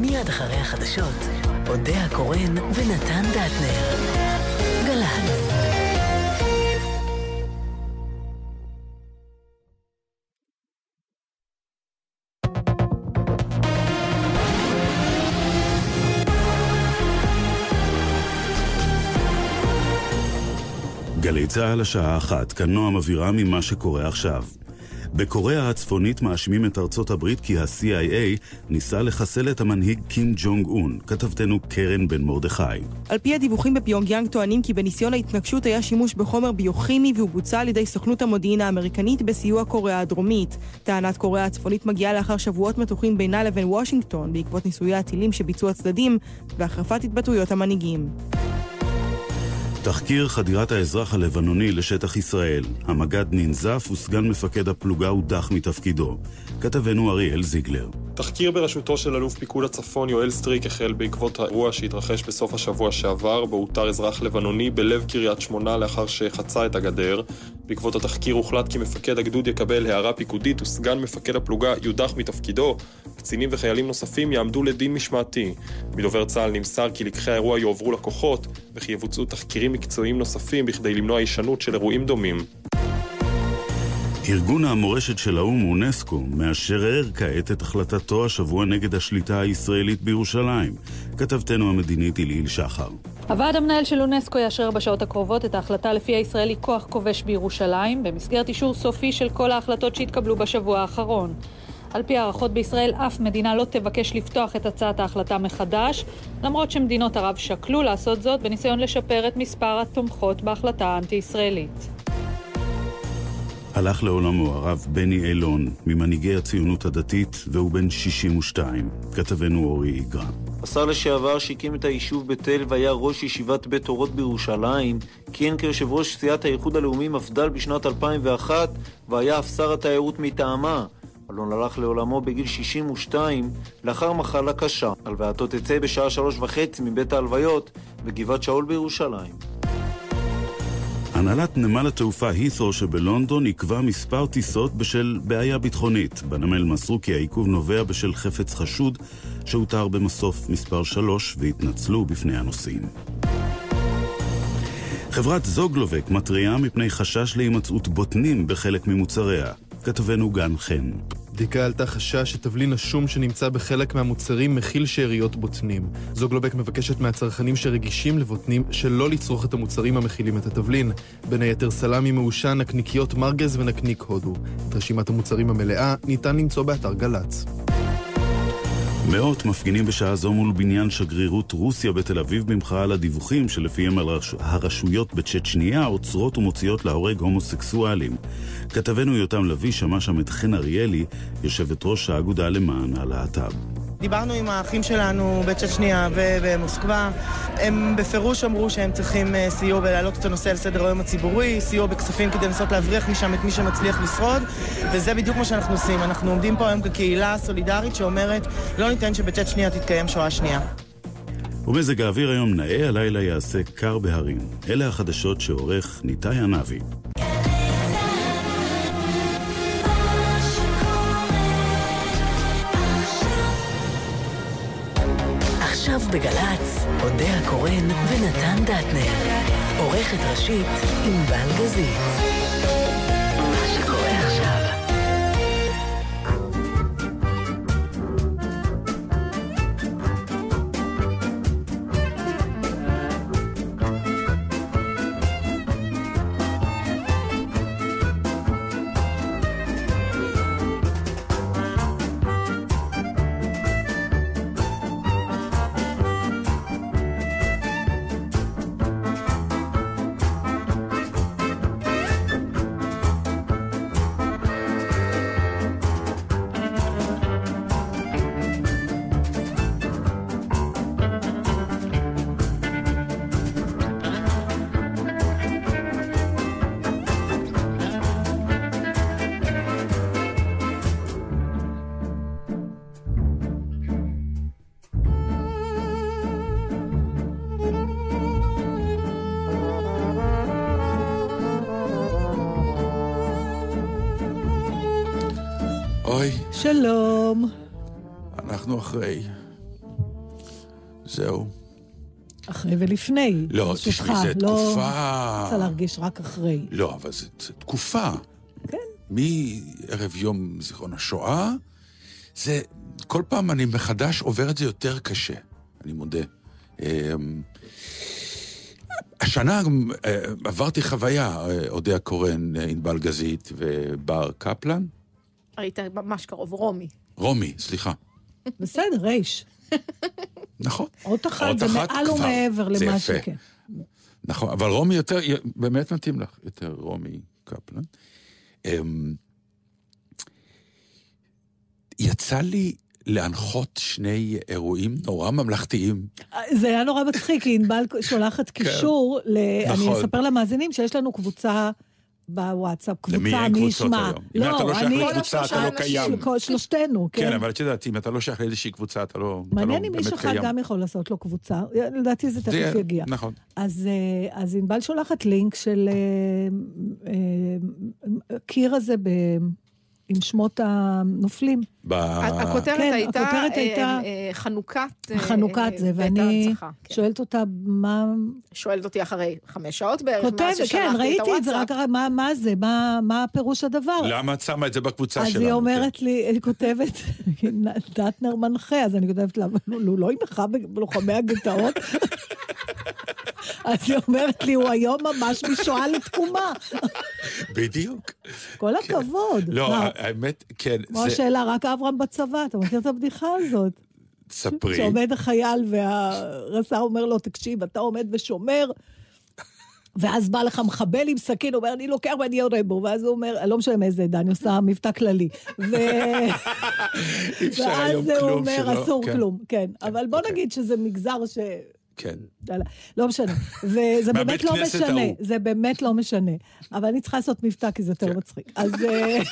מיד אחרי החדשות, אודה הקורן ונתן דטנר. גל"צ גלי צה"ל השעה אחת, כאן נועם אבירם ממה שקורה עכשיו. בקוריאה הצפונית מאשימים את ארצות הברית כי ה-CIA ניסה לחסל את המנהיג קים ג'ונג און. כתבתנו קרן בן מרדכי. על פי הדיווחים בפיונגיאנג טוענים כי בניסיון ההתנגשות היה שימוש בחומר ביוכימי והוא בוצע על ידי סוכנות המודיעין האמריקנית בסיוע קוריאה הדרומית. טענת קוריאה הצפונית מגיעה לאחר שבועות מתוחים בינה לבין וושינגטון בעקבות ניסויי הטילים שביצעו הצדדים והחרפת התבטאויות המנהיגים. תחקיר חדירת האזרח הלבנוני לשטח ישראל. המג"ד ננזף וסגן מפקד הפלוגה הודח מתפקידו. כתבנו אריאל זיגלר. תחקיר בראשותו של אלוף פיקוד הצפון יואל סטריק החל בעקבות האירוע שהתרחש בסוף השבוע שעבר, בו הותר אזרח לבנוני בלב קריית שמונה לאחר שחצה את הגדר. בעקבות התחקיר הוחלט כי מפקד הגדוד יקבל הערה פיקודית וסגן מפקד הפלוגה יודח מתפקידו. קצינים וחיילים נוספים יעמדו לדין משמעתי. מדובר צה"ל נמסר כי לקחי האירוע יועברו לכוחות, וכי יבוצעו תחקירים מקצועיים נוספים בכדי למנוע הישנות של אירועים דומים. ארגון המורשת של האו"ם, אונסקו, מאשרר כעת את החלטתו השבוע נגד השליטה הישראלית בירושלים. כתבתנו המדינית אליל שחר. הוועד המנהל של אונסקו יאשר בשעות הקרובות את ההחלטה לפי הישראל היא כוח כובש בירושלים, במסגרת אישור סופי של כל ההחלטות שהתקבלו בשבוע האחרון. על פי הערכות בישראל, אף מדינה לא תבקש לפתוח את הצעת ההחלטה מחדש, למרות שמדינות ערב שקלו לעשות זאת בניסיון לשפר את מספר התומכות בהחלטה האנטי-ישראלית. הלך לעולמו הרב בני אילון, ממנהיגי הציונות הדתית, והוא בן 62. כתבנו אורי איגרא. השר לשעבר שהקים את היישוב בית אל והיה ראש ישיבת בית אורות בירושלים, כיהן כיושב ראש סיעת האיחוד הלאומי מפד"ל בשנת 2001 והיה אף שר התיירות מטעמה. אלון הלך לעולמו בגיל 62 לאחר מחלה קשה. הלווייתו תצא בשעה שלוש וחצי מבית ההלוויות בגבעת שאול בירושלים. הנהלת נמל התעופה הית'רו שבלונדון עיכבה מספר טיסות בשל בעיה ביטחונית. בנמל מסרו כי העיכוב נובע בשל חפץ חשוד שהותר במסוף מספר 3 והתנצלו בפני הנוסעים. חברת זוגלובק מתריעה מפני חשש להימצאות בוטנים בחלק ממוצריה. כתבנו גן חן. בדיקה עלתה חשש שתבלין השום שנמצא בחלק מהמוצרים מכיל שאריות בוטנים. זוגלובק מבקשת מהצרכנים שרגישים לבוטנים שלא לצרוך את המוצרים המכילים את התבלין. בין היתר סלמי מעושן, נקניקיות מרגז ונקניק הודו. את רשימת המוצרים המלאה ניתן למצוא באתר גל"צ. מאות מפגינים בשעה זו מול בניין שגרירות רוסיה בתל אביב במחאה על הדיווחים שלפיהם הרשויות בצ'צ'ניה עוצרות ומוציאות להורג הומוסקסואלים. כתבנו יותם לביא שמע שם את חן אריאלי, יושבת ראש האגודה למען הלהט"ב. דיברנו עם האחים שלנו בצ'צ'ניה ובמוסקבה, הם בפירוש אמרו שהם צריכים אה, סיוע בלהעלות את הנושא על סדר היום הציבורי, סיוע בכספים כדי לנסות להבריח משם את מי שמצליח לשרוד, וזה בדיוק מה שאנחנו עושים. אנחנו עומדים פה היום כקהילה סולידרית שאומרת לא ניתן שבצ'צ'ניה תתקיים שואה שנייה. ומזג האוויר היום נאה, הלילה יעשה קר בהרים. אלה החדשות שעורך ניתאי ענבי. עכשיו בגל"צ, אודה הקורן ונתן דטנר. עורכת ראשית, ענבל גזית. שלום. אנחנו אחרי. זהו. אחרי ולפני. לא, תשמעי, זו תקופה... לא רוצה להרגיש רק אחרי. לא, אבל זו תקופה. כן. מערב יום זיכרון השואה, זה... כל פעם אני מחדש עובר את זה יותר קשה, אני מודה. אמ, השנה אה, עברתי חוויה, אה, אודיה קורן, אה, ענבל גזית ובר קפלן. היית ממש קרוב, רומי. רומי, סליחה. בסדר, רייש. נכון. אות אחת זה מעל ומעבר למה שכן. נכון, אבל רומי יותר, באמת מתאים לך, יותר רומי קפלן. אמ, יצא לי להנחות שני אירועים נורא ממלכתיים. זה היה נורא מצחיק, כי ענבל שולחת כן. קישור, ל... נכון. אני אספר למאזינים שיש לנו קבוצה בוואטסאפ, קבוצה מי ישמע. אם אתה לא שייך לקבוצה, אתה לא קיים. שלושתנו, כן. כן, אבל את יודעת, אם אתה לא שייך לאיזושהי קבוצה, אתה לא באמת קיים. מעניין אם איש אחד גם יכול לעשות לו קבוצה. לדעתי זה תכף יגיע. נכון. אז ענבל שולחת לינק של קיר הזה עם שמות הנופלים. הכותרת כן, הייתה, הכותרת הייתה אה, אה, חנוכת... אה, חנוכת זה, ואני כן. שואלת אותה מה... שואלת אותי אחרי חמש שעות בערך, כותבת, מאז ששלחתי כן, את ראיתי את זה, רק מה, מה זה, מה, מה פירוש הדבר. למה את שמה את זה בקבוצה אז שלנו? אז היא אומרת כן. לי, היא כותבת, דטנר מנחה, אז אני כותבת לה, הוא לא ינחה בלוחמי הגטאות? אז היא אומרת לי, הוא היום ממש משואה לתקומה. בדיוק. כל כן. הכבוד. לא, האמת, כן. כמו השאלה, רק אברהם בצבא, אתה מכיר את הבדיחה הזאת? ספרי. שעומד החייל והרס"ר אומר לו, תקשיב, אתה עומד ושומר, ואז בא לך מחבל עם סכין, אומר, אני לוקח ואני יורה בו, ואז הוא אומר, לא משנה מאיזה עדה, אני עושה מבטא כללי. ו... ואז הוא אומר, אסור כן. כלום, כן. אבל בוא אוקיי. נגיד שזה מגזר ש... כן. לא משנה. וזה באמת לא משנה. זה באמת לא משנה. אבל אני צריכה לעשות מבטא, כי זה יותר כן. מצחיק. אז... אה,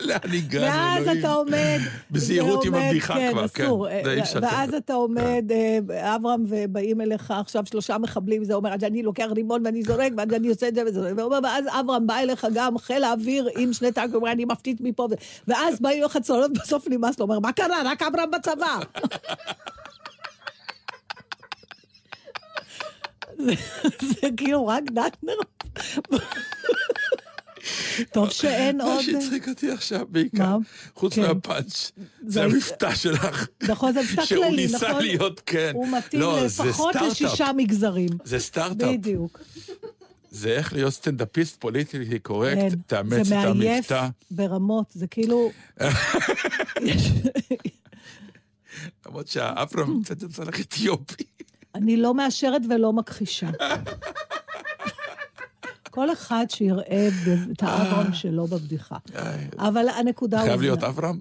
לאן הגענו, ואז אתה עומד... בזהירות עם הבדיחה כן, כבר, כן. ואז אתה עומד, אה, אברהם, ובאים אליך עכשיו שלושה מחבלים, זה אומר, אני לוקח רימון ואני זורק, ואני עושה את זה וזה, ואז אברהם בא אליך גם חיל האוויר עם שני טנקים, אומר, אני מפתיט מפה, ואז באים לך צולות, בסוף נמאס לו, אומר, מה קרה? רק אברהם בצבא. זה כאילו רק דטנר. טוב שאין עוד... מה שהצחיק אותי עכשיו בעיקר, חוץ כן. מהפאנץ', זה המבטא שלך. נכון, זה מבטא כללי, נכון? שהוא ניסה להיות, כן. הוא מתאים לא, לפחות לשישה מגזרים. זה סטארט-אפ. בדיוק. זה איך להיות סטנדאפיסט פוליטי קורקט, כן. תאמץ את המבטא. זה מעייף ברמות, זה כאילו... למרות שהאברהם קצת יצא לך אתיופי. אני לא מאשרת ולא מכחישה. כל אחד שיראה את האברהם שלו בבדיחה. אבל הנקודה... חייב להיות אברהם?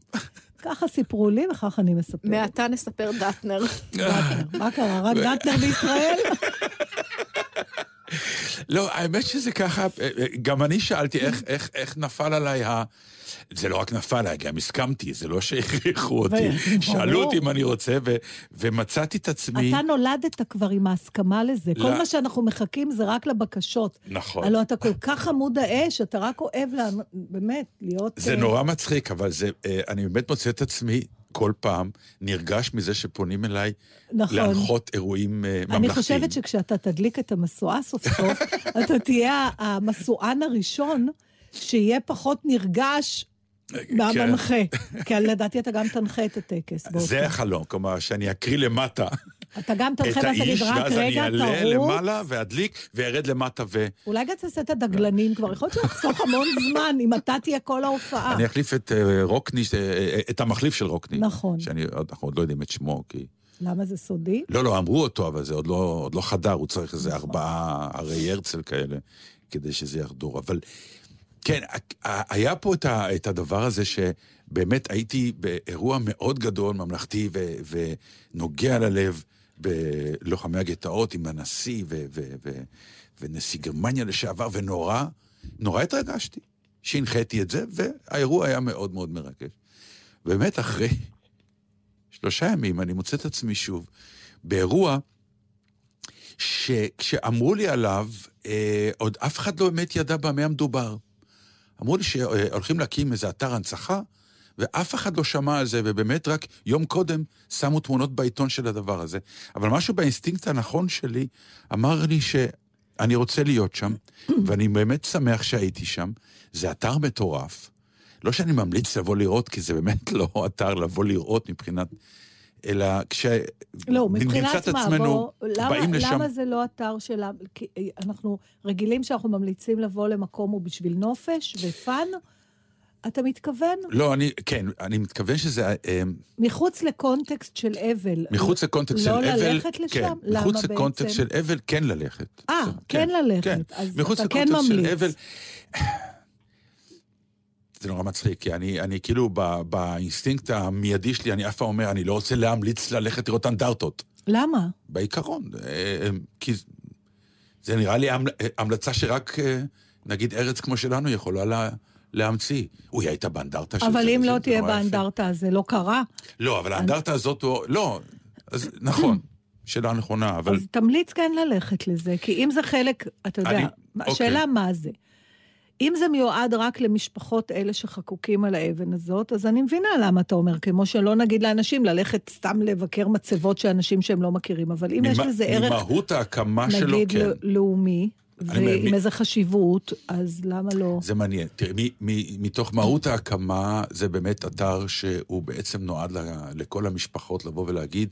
ככה סיפרו לי וככה אני מספרת. מעתה נספר דטנר. מה קרה? רק דטנר בישראל? לא, האמת שזה ככה, גם אני שאלתי איך נפל עליי ה... זה לא רק נפל עליי, גם הסכמתי, זה לא שהכריחו אותי. שאלו אותי אם אני רוצה, ו- ומצאתי את עצמי... אתה נולדת כבר עם ההסכמה לזה. כל מה שאנחנו מחכים זה רק לבקשות. נכון. הלוא אתה כל כך עמוד האש, אתה רק אוהב לה, באמת להיות... זה נורא מצחיק, אבל זה, אני באמת מוצא את עצמי כל פעם נרגש מזה שפונים אליי נכון. להנחות אירועים uh, ממלכתיים. אני חושבת שכשאתה תדליק את המשואה סוף סוף, אתה תהיה המשוואן הראשון שיהיה פחות נרגש מהמנחה. כן. כי לדעתי אתה גם תנחה את הטקס. זה החלום, כלומר, שאני אקריא למטה. אתה גם תנחה ואז תגיד, רק רגע, תרוץ. ואז אני אעלה למעלה ואדליק וארד למטה ו... אולי גם תעשה את הדגלנים כבר, יכול להיות שיחסוך המון זמן אם אתה תהיה כל ההופעה. אני אחליף את אה, רוקני, אה, את המחליף של רוקני. נכון. שאני, אנחנו עוד לא יודעים את שמו, כי... למה זה סודי? לא, לא, אמרו אותו, אבל זה עוד לא, עוד לא חדר, הוא צריך איזה. ארבעה ערי הרצל כאלה, כדי שזה יחדור. אבל כן, היה פה את הדבר הזה שבאמת הייתי באירוע מאוד גדול, ממלכתי ו, ונוגע ללב בלוחמי הגטאות עם הנשיא ו, ו, ו, ונשיא גרמניה לשעבר, ונורא, נורא התרגשתי שהנחיתי את זה, והאירוע היה מאוד מאוד מרגש. באמת, אחרי שלושה ימים אני מוצא את עצמי שוב באירוע שכשאמרו לי עליו, אה, עוד אף אחד לא באמת ידע במה המדובר. אמרו לי שהולכים להקים איזה אתר הנצחה, ואף אחד לא שמע על זה, ובאמת רק יום קודם שמו תמונות בעיתון של הדבר הזה. אבל משהו באינסטינקט הנכון שלי אמר לי שאני רוצה להיות שם, ואני באמת שמח שהייתי שם. זה אתר מטורף. לא שאני ממליץ לבוא לראות, כי זה באמת לא אתר לבוא לראות מבחינת... אלא כש... לא, מבחינת את מה, עצמנו, בוא, למה, באים לשם. למה זה לא אתר של... ה- כי אנחנו רגילים שאנחנו ממליצים לבוא למקום הוא בשביל נופש ו fun? אתה מתכוון? לא, אני, כן, אני מתכוון שזה... אה, מחוץ לקונטקסט של אבל. מחוץ לקונטקסט של לא אבל... ללכת לשם? כן, למה מחוץ בעצם? לקונטקסט של אבל, כן ללכת. אה, זה- כן ללכת. כן. אז מחוץ אתה כן לקונטקסט של ממליץ. אבל... זה נורא מצחיק, כי אני, אני כאילו ב, באינסטינקט המיידי שלי, אני אף פעם אומר, אני לא רוצה להמליץ ללכת לראות אנדרטות. למה? בעיקרון. אה, כי זה נראה לי המל- המלצה שרק, אה, נגיד, ארץ כמו שלנו יכולה לה, להמציא. אוי, היית באנדרטה של זה? אבל אם זה- לא זה תהיה. באנדרטה, זה לא קרה. לא, אבל האנדרטה הזאת, הוא- לא, אז נכון, שאלה נכונה, אבל... אז תמליץ כן ללכת לזה, כי אם זה חלק, אתה יודע, אני- השאלה אוקיי. מה זה. אם זה מיועד רק למשפחות אלה שחקוקים על האבן הזאת, אז אני מבינה למה אתה אומר, כמו שלא נגיד לאנשים ללכת סתם לבקר מצבות של אנשים שהם לא מכירים, אבל אם יש ממ- לזה ערך, ממהות ההקמה שלו, נגיד, כן. ל- לאומי, אני אומר, ועם מי- איזה חשיבות, אז למה לא? זה מעניין. תראי, מ- מ- מתוך מהות ההקמה, זה באמת אתר שהוא בעצם נועד ל- לכל המשפחות לבוא ולהגיד,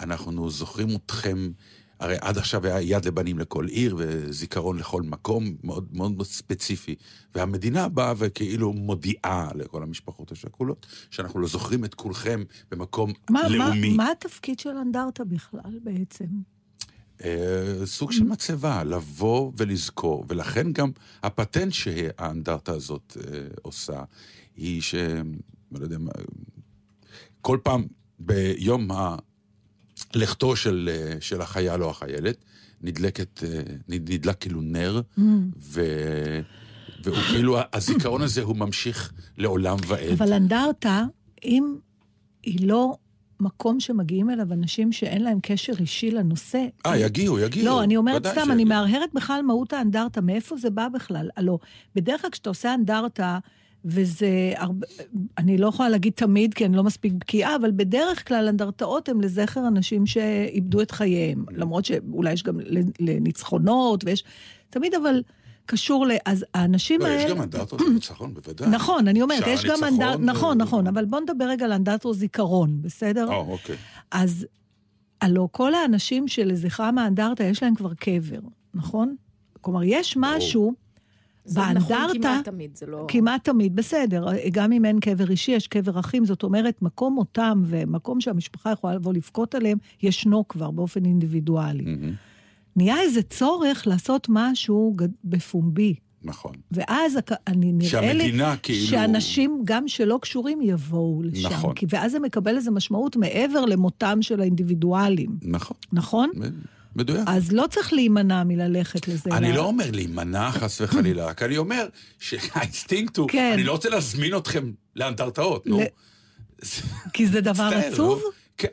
אנחנו זוכרים אתכם, הרי עד עכשיו היה יד לבנים לכל עיר וזיכרון לכל מקום, מאוד מאוד ספציפי. והמדינה באה וכאילו מודיעה לכל המשפחות השכולות, שאנחנו לא זוכרים את כולכם במקום מה, מה, לאומי. מה התפקיד של אנדרטה בכלל בעצם? אה, סוג של מצבה, לבוא ולזכור, ולכן גם הפטנט שהאנדרטה הזאת אה, עושה, היא ש... לא יודע מה... כל פעם ביום ה... לכתו של, אה, של החייל או החיילת, נדלקת, אה, נד- נדלק כאילו נר, ו... והוא כאילו, הזיכרון הזה הוא ממשיך לעולם ועד. אבל אנדרטה, אם היא לא מקום שמגיעים אליו אנשים שאין להם קשר אישי לנושא... אה, יגיעו, יגיעו. לא, אני אומרת סתם. אני מהרהרת בכלל מהות האנדרטה, מאיפה זה בא בכלל? הלוא, בדרך כלל כשאתה עושה אנדרטה, וזה הרבה, אני לא יכולה להגיד תמיד, כי אני לא מספיק בקיאה, אבל בדרך כלל אנדרטאות הן לזכר אנשים שאיבדו את חייהם. למרות שאולי יש גם לניצחונות, ויש... תמיד אבל קשור ל... אז האנשים לא, האלה... יש גם אנדרטות לניצחון, בוודאי. נכון, אני אומרת, יש גם ו- נכון, נכון, אבל בוא נדבר רגע על אנדרטות זיכרון, בסדר? אה, אוקיי. אז הלוא כל האנשים שלזכרם האנדרטה, יש להם כבר קבר, נכון? כלומר, יש משהו זה נכון באנדרטה... כמעט תמיד, זה לא... כמעט תמיד, בסדר. גם אם אין קבר אישי, יש קבר אחים, זאת אומרת, מקום מותם ומקום שהמשפחה יכולה לבוא לבכות עליהם, ישנו כבר באופן אינדיבידואלי. מהמם. נהיה איזה צורך לעשות משהו בפומבי. נכון. ואז אני נראה לי שהמדינה כאילו... שאנשים, גם שלא קשורים, יבואו לשם. נכון. כי ואז זה מקבל איזו משמעות מעבר למותם של האינדיבידואלים, נכון, נכון? מדויק. אז לא צריך להימנע מללכת לזה. אני לא אומר להימנע חס וחלילה, רק אני אומר שהאינסטינקט הוא, כן. אני לא רוצה להזמין אתכם לאנדרטאות, נו. כי זה דבר עצוב? כן.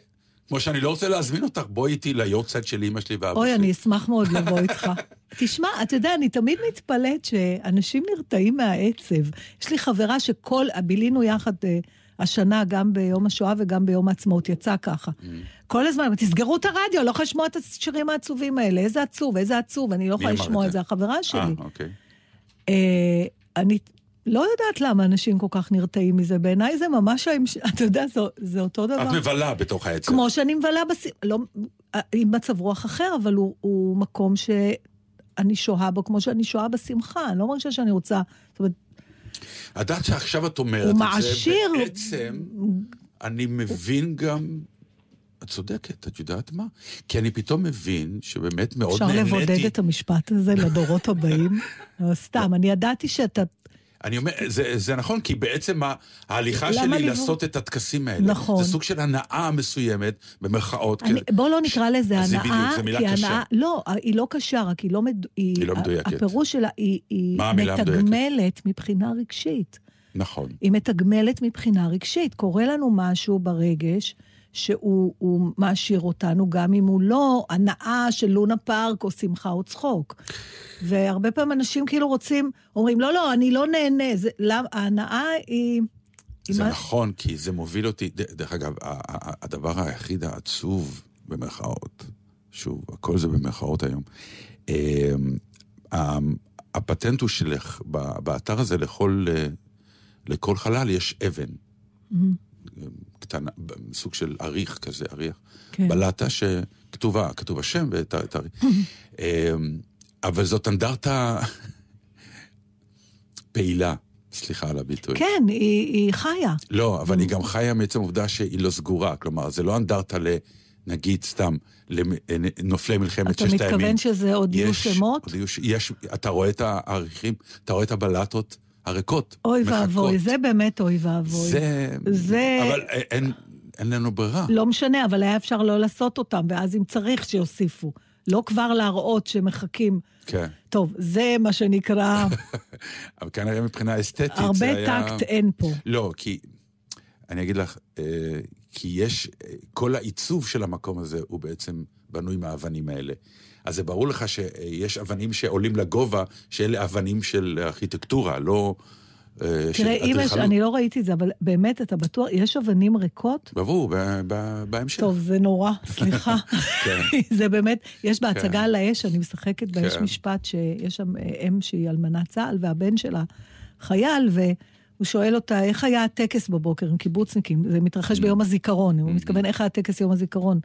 כמו שאני לא רוצה להזמין אותך, בואי איתי ליורצייט של אימא שלי ואבא אוי, שלי. אני אשמח מאוד לבוא איתך. תשמע, אתה יודע, אני תמיד מתפלאת שאנשים נרתעים מהעצב. יש לי חברה שכל, בילינו יחד אה, השנה, גם ביום השואה וגם ביום העצמאות, יצא ככה. Mm. כל הזמן, תסגרו את הרדיו, לא יכולה לשמוע את השירים העצובים האלה. איזה עצוב, איזה עצוב, אני לא יכולה לשמוע את זה? החברה אה, שלי. אוקיי. אה, אני לא יודעת למה אנשים כל כך נרתעים מזה. בעיניי זה ממש, אתה יודע, זה, זה אותו דבר. את מבלה בתוך העצב. כמו שאני מבלה בס... לא, עם מצב רוח אחר, אבל הוא, הוא מקום שאני שוהה בו כמו שאני שוהה בשמחה. אני לא מרגישה שאני רוצה... זאת אומרת, יודעת שעכשיו את אומרת את זה, מעשיר. בעצם אני מבין גם... את צודקת, את יודעת מה? כי אני פתאום מבין שבאמת מאוד אפשר נהניתי. לבודד את המשפט הזה לדורות הבאים. סתם, אני ידעתי שאתה... אני אומר, זה, זה נכון, כי בעצם ההליכה שלי לבוא- לעשות את הטקסים האלה, נכון. זה סוג של הנאה מסוימת, במרכאות. אני, כן. בוא לא נקרא לזה זה הנאה, בדיוק, זה מילה כי קשה. הנאה... לא, היא לא קשה, רק היא לא, מד... היא, היא לא מדויקת. הפירוש שלה, היא, היא? מתגמלת מבחינה רגשית. נכון. היא מתגמלת מבחינה רגשית. קורה לנו משהו ברגש שהוא הוא מעשיר אותנו, גם אם הוא לא הנאה של לונה פארק או שמחה או צחוק. והרבה פעמים אנשים כאילו רוצים, אומרים, לא, לא, אני לא נהנה. זה, למה, ההנאה היא... זה מה- נכון, כי זה מוביל אותי, דרך אגב, הדבר היחיד העצוב, במרכאות, שוב, הכל זה במרכאות היום, אמ, ה- הפטנט הוא שלך, באתר הזה לכל, אה, לכל חלל יש אבן. קטנה, סוג של אריך כזה, אריח. כן. בלטה שכתובה, כתוב השם ותאריך. אמ, אבל זאת אנדרטה פעילה, סליחה על הביטוי. כן, היא, היא חיה. לא, אבל היא גם חיה מעצם העובדה שהיא לא סגורה. כלומר, זה לא אנדרטה ל... נגיד סתם, לנופלי מלחמת אתה ששת הימים. מתכוון שזה עוד יהיו שמות? יש, אתה רואה את האריכים, אתה רואה את הבלטות הריקות. אוי. ואבוי, זה באמת אוי ואבוי. זה... זה- אבל אין, אין לנו ברירה. לא משנה, אבל היה אפשר לא לעשות אותם, ואז אם צריך שיוסיפו. לא כבר להראות שמחכים. כן. טוב, זה מה שנקרא, אבל כנראה מבחינה אסתטית זה הרבה היה... טקט אין פה. לא, כי... אני אגיד לך, אה, כי יש... אה, כל העיצוב של המקום הזה הוא בעצם בנוי מהאבנים האלה. אז זה ברור לך שיש אבנים שעולים לגובה, שאלה אבנים של ארכיטקטורה, לא... אה, תראה, אם יש. אני לא ראיתי את זה, אבל באמת, אתה בטוח, יש אבנים ריקות? ברור, בהמשך. טוב, זה נורא, סליחה. כן. זה באמת, יש בהצגה כן. על האש, אני משחקת בה, יש כן. משפט שיש שם אה, אם שהיא אלמנת צה"ל, והבן שלה חייל, והוא שואל אותה, איך היה הטקס בבוקר עם קיבוצניקים? זה מתרחש ביום הזיכרון, הוא מתכוון, איך היה טקס יום הזיכרון?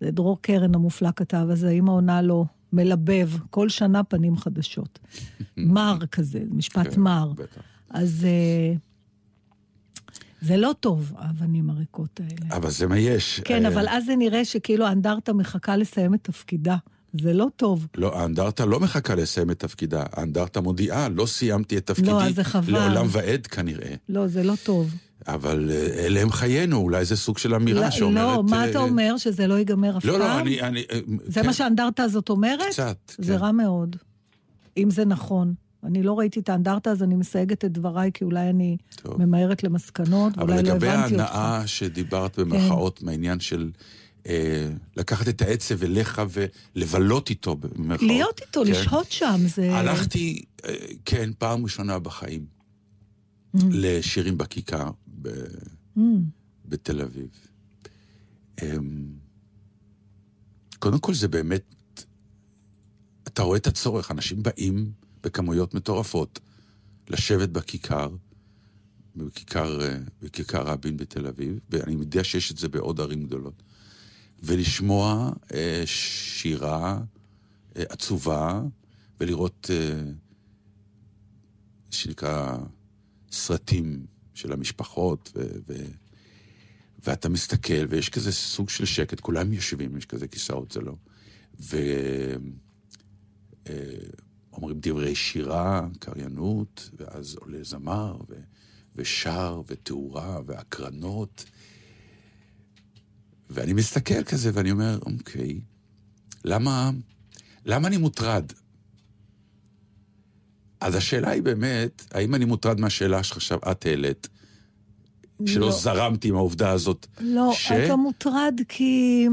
זה דרור קרן המופלא כתב, אז האמא עונה לו, מלבב, כל שנה פנים חדשות. מר כזה, משפט כן, מר. בטח. אז אה, זה לא טוב, האבנים הריקות האלה. אבל זה מה יש. כן, אה, אבל אז זה נראה שכאילו האנדרטה מחכה לסיים את תפקידה. זה לא טוב. לא, האנדרטה לא מחכה לסיים את תפקידה, האנדרטה מודיעה, לא סיימתי את תפקידי. לא, אז זה חבל. לעולם ועד כנראה. לא, זה לא טוב. אבל אה, אלה הם חיינו, אולי זה סוג של אמירה לא, שאומרת... לא, מה אה, אתה אומר? שזה לא ייגמר אף לא, פעם? לא, אני... אני אה, זה כן, מה שהאנדרטה הזאת אומרת? קצת, זה כן. רע מאוד. אם זה נכון. אני לא ראיתי את האנדרטה, אז אני מסייגת את דבריי, כי אולי אני טוב. ממהרת למסקנות, אבל ואולי לא לגבי הבנתי אותך. כן. ההנאה שדיברת במרכאות, מהעניין של אה, לקחת את העצב אליך ולבלות איתו, במרכאות. להיות איתו, כן. לשהות שם, זה... הלכתי, אה, כן, פעם ראשונה בחיים, Mm. לשירים בכיכר ב- Mm. בתל אביב. אמ, קודם כל זה באמת, אתה רואה את הצורך, אנשים באים בכמויות מטורפות לשבת בכיכר, בכיכר, אה, בכיכר רבין בתל אביב, ואני יודע שיש את זה בעוד ערים גדולות, ולשמוע אה, שירה אה, עצובה, ולראות, אה, שנקרא, סרטים של המשפחות, ו- ו- ואתה מסתכל, ויש כזה סוג של שקט, כולם יושבים, יש כזה כיסאות, זה לא. ואומרים דברי שירה, קריינות, ואז עולה זמר, ו... ושר, ותאורה, והקרנות. ואני מסתכל כזה, ואני אומר, אוקיי, למה, למה אני מוטרד? אז השאלה היא באמת, האם אני מוטרד מהשאלה שעכשיו את העלית, שלא לא. זרמתי עם העובדה הזאת? לא, ש... אתה מוטרד כי...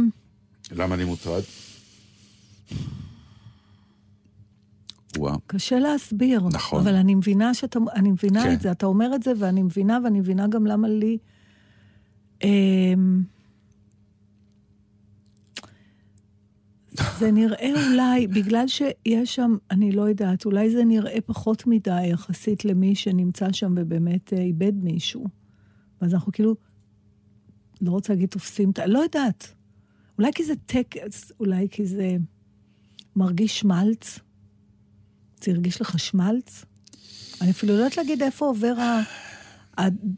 למה אני מוטרד? וואו. קשה להסביר. נכון. אבל אני מבינה שאתה, אני מבינה כן. את זה, אתה אומר את זה, ואני מבינה, ואני מבינה גם למה לי... אמ, זה נראה אולי, בגלל שיש שם, אני לא יודעת, אולי זה נראה פחות מדי יחסית למי שנמצא שם ובאמת אה, איבד מישהו. ואז אנחנו כאילו, לא רוצה להגיד תופסים, את ה- לא יודעת. אולי כי זה טקס, אולי כי זה מרגיש שמלץ. זה הרגיש לך שמלץ? אני אפילו לא יודעת להגיד איפה עובר ה...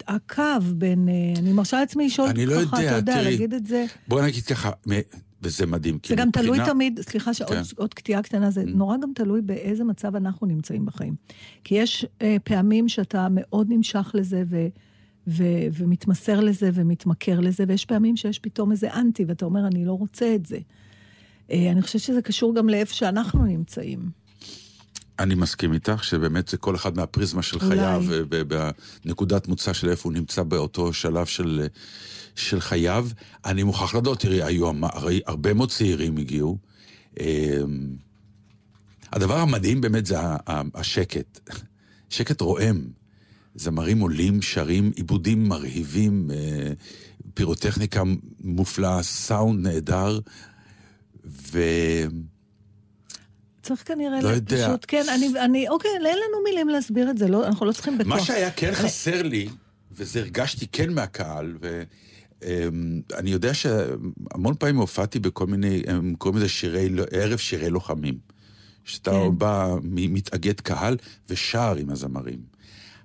הקו בין... אה, אני מרשה לעצמי לשאול לא ככה, יודע, אתה יודע, תראי. להגיד את זה. בוא נגיד ככה, וזה מדהים. זה גם תלוי מבחינה- תמיד, סליחה שעוד כן. עוד קטיעה קטנה, זה נורא גם תלוי באיזה מצב אנחנו נמצאים בחיים. כי יש אה, פעמים שאתה מאוד נמשך לזה ו, ו, ומתמסר לזה ומתמכר לזה, ויש פעמים שיש פתאום איזה אנטי, ואתה אומר, אני לא רוצה את זה. אה, אני חושבת שזה קשור גם לאיפה שאנחנו נמצאים. אני מסכים איתך, שבאמת זה כל אחד מהפריזמה של אולי. חייו, ובנקודת מוצא של איפה הוא נמצא באותו שלב של, של חייו. אני מוכרח לדעת, תראי, היו המ- הרי הרבה מאוד צעירים הגיעו. אמ, הדבר המדהים באמת זה השקט. שקט רועם. זמרים עולים, שרים, עיבודים מרהיבים, אה, פירוטכניקה מופלאה, סאונד נהדר, ו... צריך כנראה, לא יודע. פשוט, כן, אני, אני, אוקיי, אין לנו מילים להסביר את זה, לא, אנחנו לא צריכים בכוח. מה שהיה כן חסר לי, וזה הרגשתי כן מהקהל, ואני יודע שהמון פעמים הופעתי בכל מיני, הם קוראים לזה שירי, ערב שירי לוחמים. שאתה כן. בא, מתאגד קהל ושר עם הזמרים.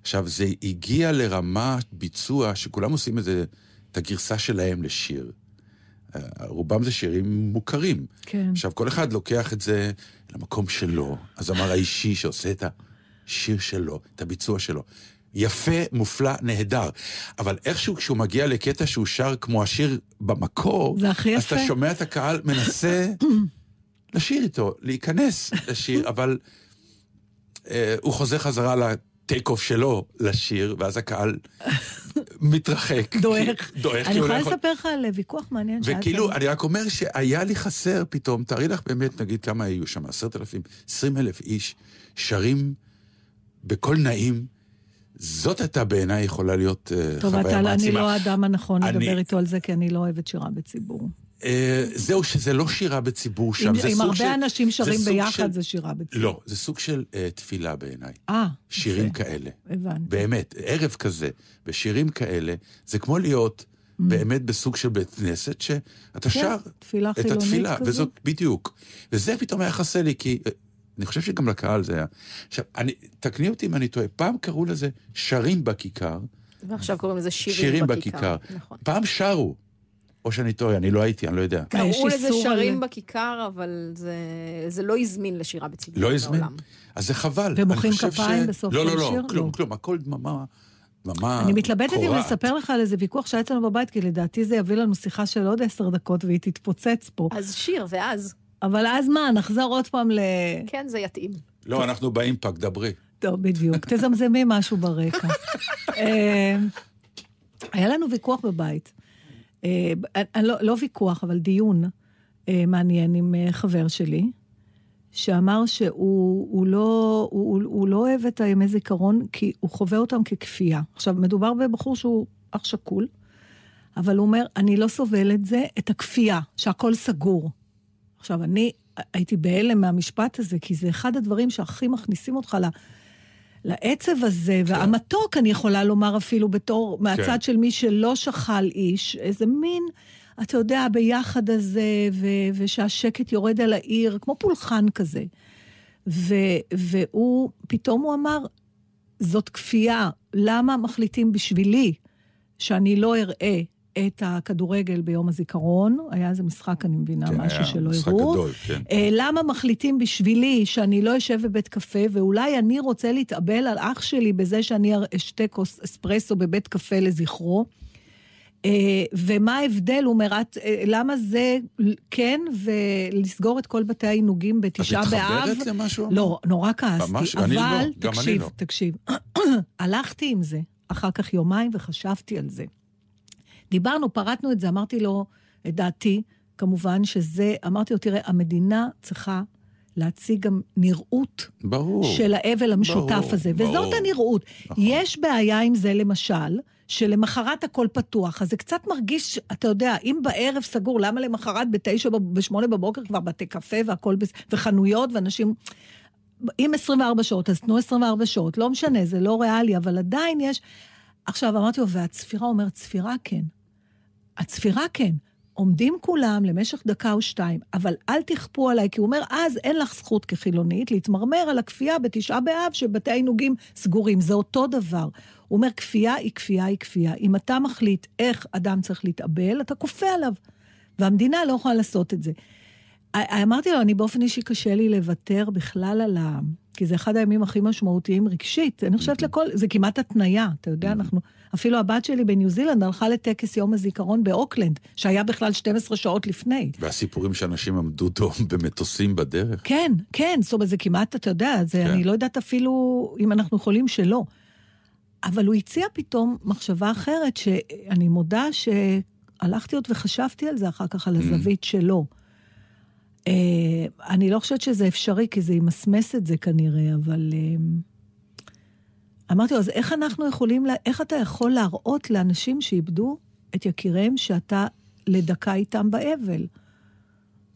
עכשיו, זה הגיע לרמה ביצוע שכולם עושים את זה, את הגרסה שלהם לשיר. אה, רובם זה שירים מוכרים. כן. עכשיו, כל אחד לוקח את זה למקום שלו, הזמר האישי שעושה את השיר שלו, את הביצוע שלו. יפה, מופלא, נהדר. אבל איכשהו כשהוא מגיע לקטע שהוא שר כמו השיר במקור, זה הכי אז יפה. אתה שומע את הקהל מנסה לשיר איתו, להיכנס לשיר, אבל אה, הוא חוזר חזרה לטייק אוף שלו לשיר, ואז הקהל מתרחק. דועך. דועך, אני לא יכולה יכול... לספר לך על ויכוח מעניין שהיה וכאילו. אני רק אומר שהיה לי חסר פתאום, תארי לך באמת, נגיד כמה היו שם, עשרת אלפים, עשרים אלף איש, שרים בקול נעים. זאת הייתה בעיניי יכולה להיות אה, טוב, חוויה מעצימה. אני לא האדם הנכון אני- לדבר איתו על זה, כי אני לא אוהבת שירה בציבור. אה, זהו, שזה לא שירה בציבור שם, אם הרבה של... אנשים שרים ביחד, של- זה שירה בציבור. לא, זה סוג של אה, תפילה בעיניי. אה, שירים. כאלה. הבנתי. באמת, ערב כזה, ושירים כאלה, זה כמו להיות באמת בסוג של בית כנסת, שאתה כן, שר תפילה את התפילה, כזאת. וזאת בדיוק. וזה פתאום היה חסר לי, כי אה, אני חושב שגם לקהל זה היה. עכשיו, אני, תקני אותי אם אני טועה, פעם קראו לזה שרים בכיכר, ועכשיו קוראים לזה שירים, שירים בכיכר. בכיכר. נכון. פעם שרו, או שאני טועה, אני לא הייתי, אני לא יודע. קראו לזה שרים בכיכר, אבל זה, זה לא הזמין לשירה בציבור. לא הזמין? אז זה חבל. ומוחאים כפיים בסוף לא, לא, לא, שיר? כלום, לא. כלום, הכל דממה, דממה אני מתלבטת אם. לספר לך על איזה ויכוח שהיה אצלנו בבית, כי לדעתי זה יביא לנו שיחה של עוד עשר דקות והיא תתפוצץ פה. אז שיר, ואז, אבל אז מה, נחזור עוד פעם ל... כן, זה יתאים. לא, אנחנו באימפקט, דברי. טוב, בדיוק. תזמזמי משהו ברקע. אה, היה לנו ויכוח בבית. אה, לא, לא ויכוח, אבל דיון אה, מעניין עם אה, חבר שלי, שאמר שהוא הוא לא, הוא, הוא, לא אוהב את הימי זיכרון כי הוא חווה אותם ככפייה. עכשיו, מדובר בבחור שהוא אח שכול, אבל הוא אומר, אני לא סובל את זה, את הכפייה, שהכל סגור. עכשיו, אני הייתי בהלם מהמשפט הזה, כי זה אחד הדברים שהכי מכניסים אותך ל... לעצב הזה, כן. והמתוק, אני יכולה לומר אפילו בתור, מהצד כן. של מי שלא שכל איש, איזה מין, אתה יודע, הביחד הזה, ו- ושהשקט יורד על העיר, כמו פולחן כזה. ו- והוא, פתאום הוא אמר, זאת כפייה, למה מחליטים בשבילי שאני לא אראה את הכדורגל ביום הזיכרון? היה איזה משחק, אני מבינה, כן, משהו היה שלא משחק הראו. גדול, כן. אה, למה מחליטים בשבילי שאני לא אשב בבית קפה, ואולי אני רוצה להתאבל על אח שלי בזה שאני אשתה כוס אספרסו בבית קפה לזכרו? אה, ומה ההבדל, הוא אומר, את, אה, למה זה כן, ולסגור את כל בתי העינוגים בתשעה את באב? מתחברת למשהו? לא, נורא כעסתי. ממש, אבל, אני לא, גם אני תקשיב, לא. תקשיב, הלכתי עם זה אחר כך יומיים וחשבתי על זה. דיברנו, פרטנו את זה, אמרתי לו את דעתי, כמובן שזה, אמרתי לו, תראה, המדינה צריכה להציג גם נראות ברור. של האבל המשותף ברור, הזה, ברור. וזאת הנראות. נכון. יש בעיה עם זה, למשל, שלמחרת הכל פתוח, אז זה קצת מרגיש, אתה יודע, אם בערב סגור, למה למחרת בתשע, בשמונה בבוקר כבר בתי קפה והכל, וחנויות, ואנשים... אם 24 שעות, אז תנו 24 שעות, לא משנה, זה לא ריאלי, אבל עדיין יש... עכשיו, אמרתי לו, והצפירה אומרת, צפירה כן. הצפירה כן. עומדים כולם למשך דקה או שתיים, אבל אל תכפו עליי, כי הוא אומר, אז אין לך זכות כחילונית להתמרמר על הכפייה בתשעה באב שבתי העינוגים סגורים. זה אותו דבר. הוא אומר, כפייה היא כפייה היא כפייה. אם אתה מחליט איך אדם צריך להתאבל, אתה כופה עליו. והמדינה לא יכולה לעשות את זה. אמרתי לו, אני באופן אישי קשה לי לוותר בכלל על ה... כי זה אחד הימים הכי משמעותיים רגשית. אני חושבת לכל, זה כמעט התניה, אתה יודע, אנחנו... אפילו הבת שלי בניו זילנד הלכה לטקס יום הזיכרון באוקלנד, שהיה בכלל 12 שעות לפני. והסיפורים שאנשים עמדו דום במטוסים בדרך. כן, כן, זאת אומרת, זה כמעט, אתה יודע, זה, כן. אני לא יודעת אפילו אם אנחנו יכולים שלא. אבל הוא הציע פתאום מחשבה אחרת, שאני מודה שהלכתי עוד וחשבתי על זה אחר כך, על הזווית שלו. אה, אני לא חושבת שזה אפשרי, כי זה ימסמס את זה כנראה, אבל... אה, אמרתי לו, אז איך אנחנו יכולים, לה... איך אתה יכול להראות לאנשים שאיבדו את יקיריהם שאתה לדקה איתם באבל?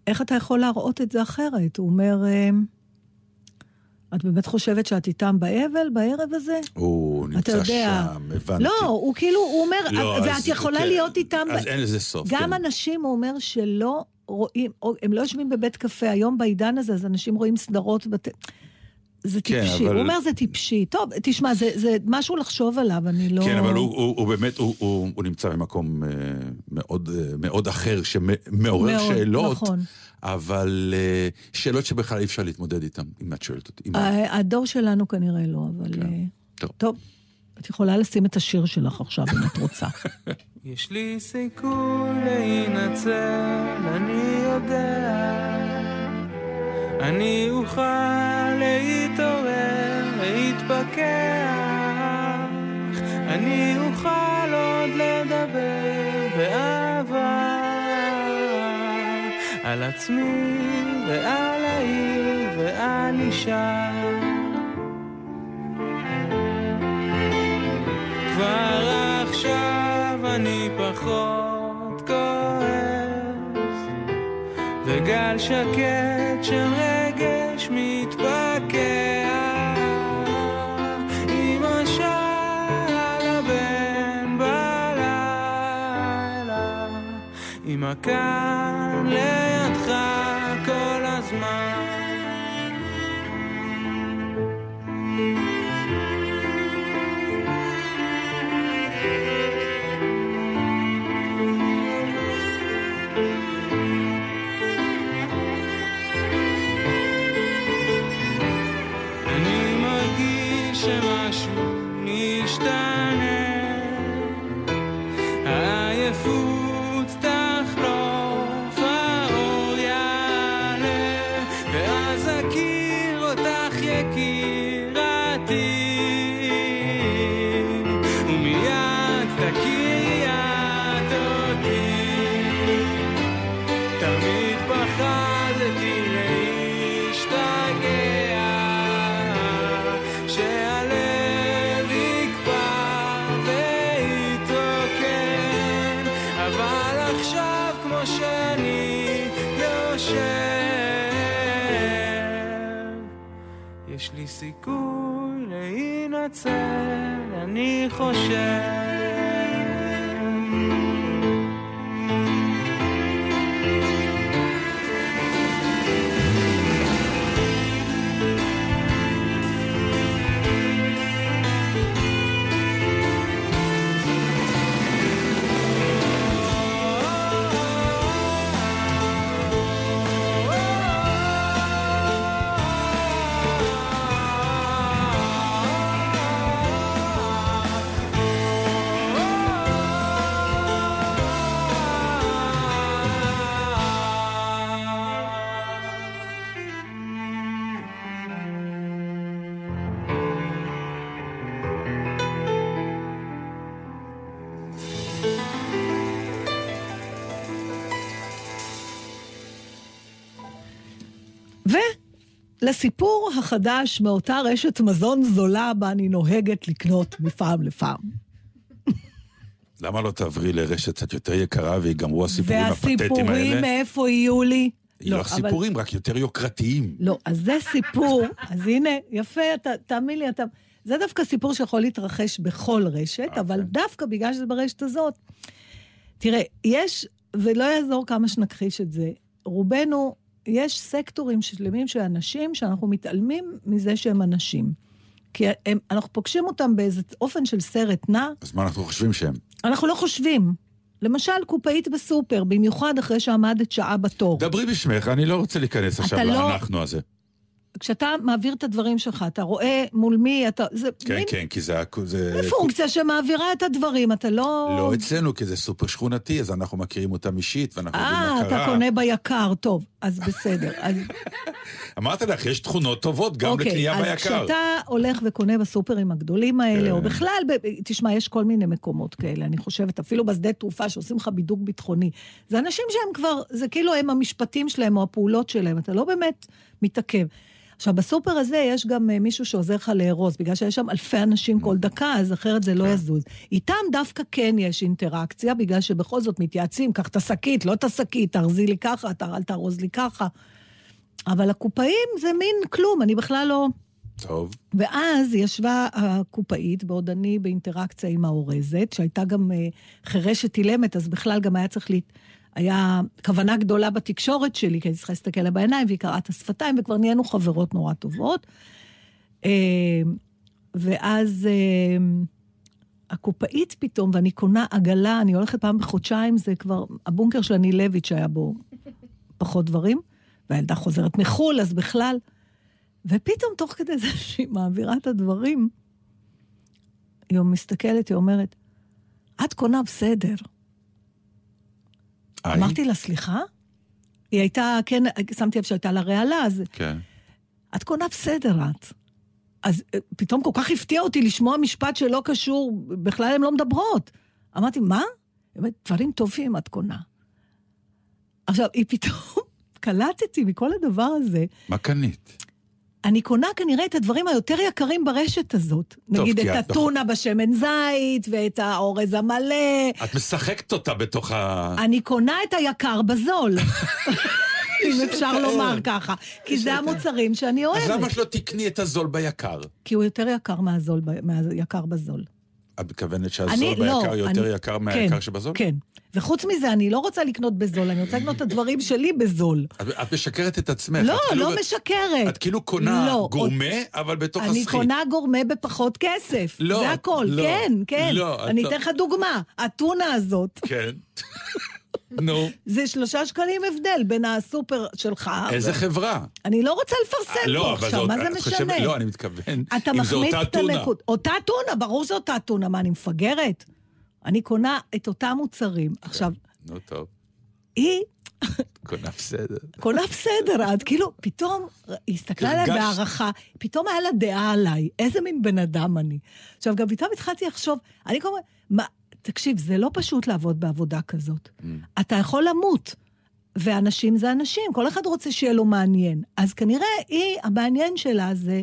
איך אתה יכול להראות את זה אחרת? הוא אומר, "אמ, את באמת חושבת שאת איתם באבל, בערב הזה? הוא נמצא יודע. שם, הבנתי. לא, הוא כאילו, הוא אומר, לא, "את- אז- ואת יכולה כן, להיות איתם... אז ב- אין לזה סוף, גם כן. אנשים, הוא אומר, שלא רואים, או- הם לא יושבים בבית קפה, היום בעידן הזה, אז אנשים רואים סדרות בת... זה כן, טיפשי. אבל- הוא אומר, זה טיפשי. טוב, תשמע, זה, זה משהו לחשוב עליו, אני לא... כן, אבל הוא, הוא, הוא באמת, הוא, הוא, הוא נמצא במקום אה, מאוד, אה, מאוד אחר, שמעורר מאוד, שאלות, נכון. אבל אה, שאלות שבכלל אי אפשר להתמודד איתן, אם את שואלת אותי. הדור שלנו כנראה לא, אבל... כן. טוב. טוב, את יכולה לשים את השיר שלך עכשיו, אם את רוצה. יש לי סיכוי להינצל, אני יודע. אני אוכל להתעורר, להתפכח. אני אוכל עוד לדבר באהבה. על עצמי ועל העיר ועל אישה. כבר עכשיו אני פחות כועס, וגל שקט של רגש מתפקע. אמא שאל הבן אני חושב. ולסיפור החדש מאותה רשת מזון זולה בה אני נוהגת לקנות מפעם לפעם. למה לא תעברי לרשת קצת יותר יקרה ויגמרו הסיפורים הפתטיים והסיפורים האלה? מאיפה יהיו לי? לא אבל- סיפורים, רק יותר יוקרתיים. לא, אז זה סיפור, אז הנה, יפה, אתה, תאמין לי, אתה... זה דווקא סיפור שיכול להתרחש בכל רשת, אוקיי. אבל דווקא בגלל שזה ברשת הזאת. תראה, יש, ולא יעזור כמה שנכחיש את זה, רובנו, יש סקטורים שלמים של אנשים שאנחנו מתעלמים מזה שהם אנשים. כי הם, אנחנו פוגשים אותם באיזה אופן של סרט נע, אז מה אנחנו חושבים שהם? אנחנו לא חושבים. למשל, קופאית בסופר, במיוחד אחרי שעמדת שעה בתור. דברי בשמך, אני לא רוצה להיכנס עכשיו לא- לאנחנו הזה. כשאתה מעביר את הדברים שלך, אתה רואה מול מי אתה... זה כן, מין כן, כי זה... זה... פונקציה שמעבירה את הדברים, אתה לא... לא אצלנו, כי זה סופר שכונתי, אז אנחנו מכירים אותם אישית, ואנחנו יודעים אה, מה אתה קרה. קונה ביקר, טוב, אז בסדר. אז אמרתי לך, יש תכונות טובות גם לקנייה אוקיי, אז ביקר. כשאתה הולך וקונה בסופרים הגדולים האלה, כן. או בכלל, ב- תשמע, יש כל מיני מקומות כאלה, אני חושבת, אפילו בשדה תעופה שעושים לך בידוק ביטחוני. זה אנשים שהם כבר, זה כאילו הם המשפטים שלהם או הפעולות שלהם, אתה לא באמת מתעכב. עכשיו, בסופר הזה יש גם אה, מישהו שעוזר לך לארוז, בגלל שיש שם אלפי אנשים כל דקה, אז אחרת זה לא יזוז. איתם דווקא כן יש אינטראקציה, בגלל שבכל זאת מתייעצים, קח את השקית, לא את השקית, תארזי לי ככה, אל תארוז לי ככה. אבל הקופאים זה מין כלום, אני בכלל לא... טוב. ואז ישבה הקופאית, בעוד אני באינטראקציה עם האורזת, שהייתה גם אה, חירשת אילמת, אז בכלל גם היה צריך. היה כוונה גדולה בתקשורת שלי, כי הייתי צריכה להסתכל לה בעיניים, והיא קראה את השפתיים, וכבר נהיינו חברות נורא טובות. אה, ואז אה, הקופאית פתאום, ואני קונה עגלה, אני הולכת פעם בחודשיים, זה כבר הבונקר של הנילביץ' שהיה בו פחות דברים, והילדה חוזרת מחו"ל, אז בכלל. ופתאום, תוך כדי זה שהיא מעבירה את הדברים, היא מסתכלת, היא אומרת, את קונה בסדר. היי. אמרתי לה, סליחה? היא הייתה, כן, שמתי לב שהייתה לה רעלה, אז כן. את קונה בסדר, את. אז אה, פתאום כל כך הפתיע אותי לשמוע משפט שלא קשור, בכלל הן לא מדברות. אמרתי, מה? אומרת, דברים טובים את קונה. עכשיו, היא פתאום, קלטתי מכל הדבר הזה, מה קנית? אני קונה כנראה את הדברים היותר יקרים ברשת הזאת. טוב, נגיד את את- הטונה בשמן זית, ואת האורז המלא. את משחקת אותה בתוך ה... אני קונה את היקר בזול. אם אפשר לומר ככה. כי זה המוצרים שאני אז למה אוהבת. שלא תקני את הזול ביקר? כי הוא יותר יקר מהזול, ב- מהיקר בזול. את מתכוונת אני- שהזול לא, ביקר יותר אני- יקר כן, מהיקר שבזול? כן. וחוץ מזה, אני לא רוצה לקנות בזול, אני רוצה לקנות את הדברים שלי בזול. את- את משקרת את עצמך. לא, את כאילו- לא משקרת. את כאילו קונה לא, גורמה, אבל בתוך אני הסחית. קונה גורמה בפחות כסף. לא, זה הכל, לא, כן, כן. לא, אני לא- אתן לך דוגמה. הטונה הזאת, כן. נו, זה שלושה שקלים הבדל בין הסופר שלך. איזה חברה? אני לא רוצה לפרסם לא, פה עכשיו, מה זה משנה? לא, אני מתכוון, אתה מחמיץ את. הנקוד. אותה טונה, ברור שזו אותה טונה. מה, אני מפגרת? אני קונה את אותם מוצרים. עכשיו, נו, טוב, היא קונה בסדר. קונה בסדר, את כאילו, פתאום, היא הסתכלה עליי הרגשת- בהערכה, פתאום היה לה דעה עליי, איזה מין בן אדם אני. עכשיו, גם פתאום התחלתי לחשוב, אני כל הזמן, תקשיב, זה לא פשוט לעבוד בעבודה כזאת. אתה יכול למות, ואנשים זה אנשים, כל אחד רוצה שיהיה לו מעניין. אז כנראה היא, המעניין שלה זה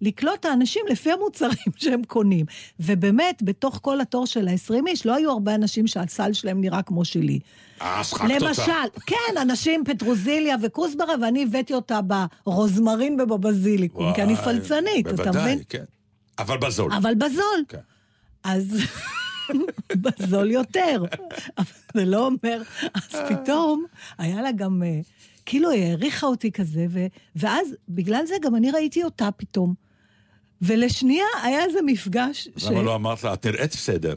לקלוט את האנשים לפי המוצרים שהם קונים. ובאמת, בתוך כל התור של ה-20 איש, לא היו הרבה אנשים שהסל שלהם נראה כמו שלי. אה, שחקת אותה. למשל, כן, אנשים פטרוזיליה וכוסברה, ואני הבאתי אותה ברוזמרין ובבזיליקום, כי אני וואי, פלצנית, אתה בוודאי, מבין? כן. אבל בזול. אבל בזול. כן. אז בזול יותר. אבל זה לא אומר, אז פתאום היה לה גם, אה, כאילו היא העריכה אותי כזה, ו, ואז בגלל זה גם אני ראיתי אותה פתאום. ולשנייה היה איזה מפגש אז למה לא אמרת לה, את נראית בסדר?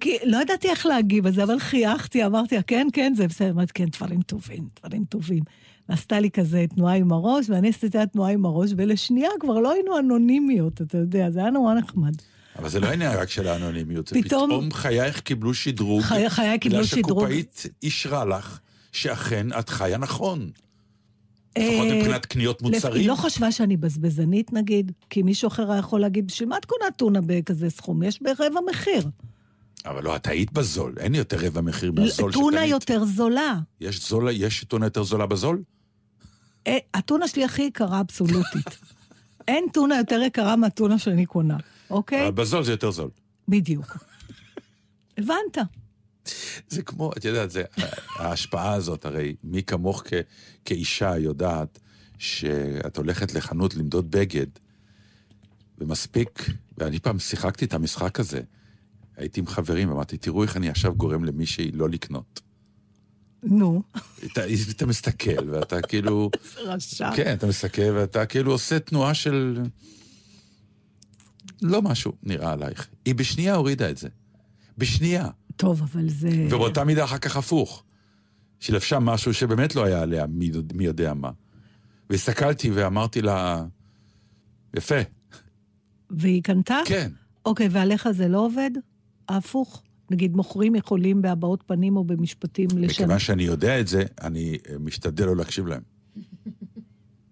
כי לא ידעתי איך להגיב על זה, אבל חייכתי, אמרתי לה, כן, כן, זה בסדר. אמרתי, כן, דברים טובים, דברים טובים. ועשתה לי כזה תנועה עם הראש, ואני עשיתי לה תנועה עם הראש, ולשנייה כבר לא היינו אנונימיות, אתה יודע, זה היה נורא נחמד. אבל זה לא עניין רק של האנונימיות, זה פתאום- פתאום חייך קיבלו שדרוג. חיי- חיי קיבלו שדרוג. בגלל שהקופאית אישרה לך שאכן את חיה נכון. לפחות אה, מבחינת קניות מוצרים. היא לא חשבה שאני בזבזנית, נגיד, כי מישהו אחר היה יכול להגיד, בשביל מה את קונה טונה בכזה סכום? יש ברבע מחיר. אבל לא, את היית בזול, אין יותר רבע מחיר מהזול טונה שקנית. יותר זולה. יש זול, יש טונה יותר זולה בזול? אה, הטונה שלי הכי יקרה אבסולוטית. אין טונה יותר יקרה מהטונה שאני קונה, אוקיי? אבל בזול זה יותר זול. בדיוק. הבנת. זה כמו, את יודעת, זה, ההשפעה הזאת, הרי מי כמוך כ, כאישה יודעת שאת הולכת לחנות למדוד בגד, ומספיק, ואני פעם שיחקתי את המשחק הזה. הייתי עם חברים, אמרתי, תראו איך אני עכשיו גורם למישהי לא לקנות. נו, אתה, אתה מסתכל, ואתה כאילו... רשע. כן, אתה מסתכל, ואתה כאילו עושה תנועה של... לא משהו נראה עלייך. היא בשנייה הורידה את זה. בשנייה. טוב, אבל זה... ובאותה מידה אחר כך הפוך. שהיא לבשה משהו שבאמת לא היה עליה מי, מי יודע מה. והסתכלתי ואמרתי לה, יפה, והיא קנתה? כן. אוקיי, ועליך זה לא עובד? ההפוך? נגיד, מוכרים יכולים בהבעות פנים או במשפטים לשנות. מכיוון שאני יודע את זה, אני משתדל לא להקשיב להם.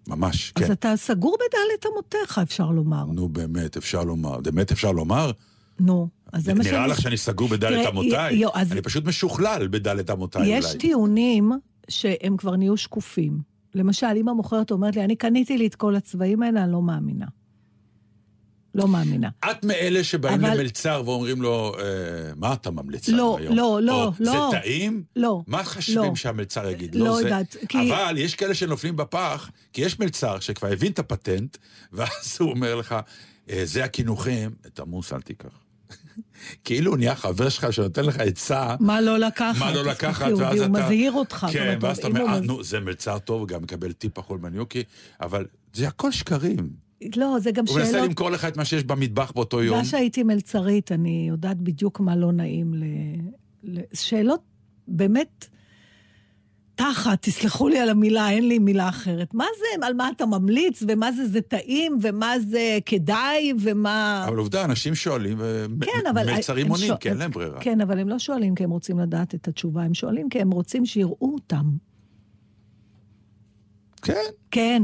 ממש, אז כן. אתה סגור בדלת אמותיך, אפשר לומר. נו, באמת, אפשר לומר. באמת אפשר לומר? נו, אז זה מה נראה לך שאני סגור בדלת אמותיי? אז- אני פשוט משוכלל בדלת אמותיי יש אולי. טיעונים שהם כבר נהיו שקופים. למשל, אם המוכרת אומרת לי, אני קניתי לי את כל הצבעים האלה, אני לא מאמינה. לא מאמינה. את מאלה שבאים אבל- למלצר ואומרים לו, אה, מה אתה ממליץ לא, היום? לא, לא, או, לא. זה טעים? לא. מה חושבים לא. שהמלצר יגיד? לא זה. יודעת, כי- אבל יש כאלה שנופלים בפח, כי יש מלצר שכבר הבין את הפטנט, ואז הוא אומר לך, "אה, זה הקינוחים, את המוס אל תיקח. כאילו נהיה חבר שלך שנותן לך עצה. מה לא לקחת? מה לא לקחת, ואז אתה... הוא מזהיר אותך. כן, ואז אתה אומר, "אה, נו, זה מלצר טוב, גם מקבל טיפ אכול מניוקי, אבל זה הכל שקרים. לא, זה גם הוא מנסה שאלות... למכור לך את מה שיש במטבח באותו יום. בגלל שהייתי מלצרית, אני יודעת בדיוק מה לא נעים ל... ל... שאלות באמת תחת, תסלחו לי על המילה, אין לי מילה אחרת. מה זה, על מה אתה ממליץ, ומה זה זה טעים, ומה זה כדאי, ומה... אבל עובדה, אנשים שואלים, כן, אבל... ומלצרים הם עונים, שואל- כי אין להם ברירה. כן, אבל הם לא שואלים כי הם רוצים לדעת את התשובה, הם שואלים כי הם רוצים שיראו אותם. כן. כן.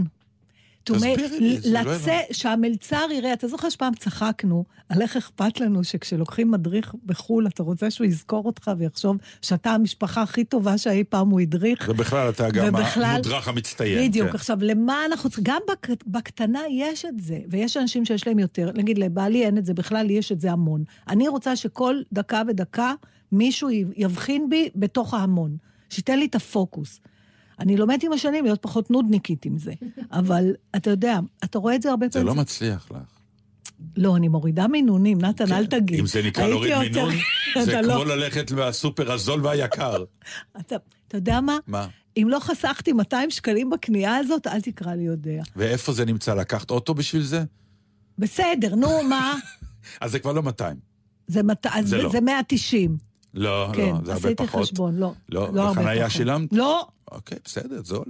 תסבירי לי, זה לא לצא, הבנתי. שהמלצר יראה, אתה זוכר שפעם צחקנו על איך אכפת לנו שכשלוקחים מדריך בחו"ל, אתה רוצה שהוא יזכור אותך ויחשוב שאתה המשפחה הכי טובה שאי פעם הוא הדריך? ובכלל, אתה גם המודרך המצטיין. בדיוק. כן. עכשיו, למה אנחנו צריכים... גם בק- בקטנה יש את זה, ויש אנשים שיש להם יותר. נגיד, לבעלי אין את זה, בכלל יש את זה המון. אני רוצה שכל דקה ודקה מישהו יבחין בי בתוך ההמון. שייתן לי את הפוקוס. אני לומדת עם השנים להיות פחות נודניקית עם זה. אבל אתה יודע, אתה רואה את זה הרבה זה פעמים. לא מצליח לך. לא, אני מורידה מינונים, נתן, אל תגיד. אם זה נקרא להוריד מינון, זה לא- כמו ללכת לסופר הזול והיקר. אתה אתה יודע מה? מה? אם לא חסכתי 200 שקלים בקנייה הזאת, אל תקרא לי יודע. ואיפה זה נמצא? לקחת אוטו בשביל זה? בסדר, נו, מה? אז זה כבר לא 200. זה, מת... אז זה לא. זה 190. לא, כן, לא, זה הרבה עשיתי פחות. חשבון, לא. לא, לא בחנייה. שילמת? לא. אוקיי, בסדר, זול.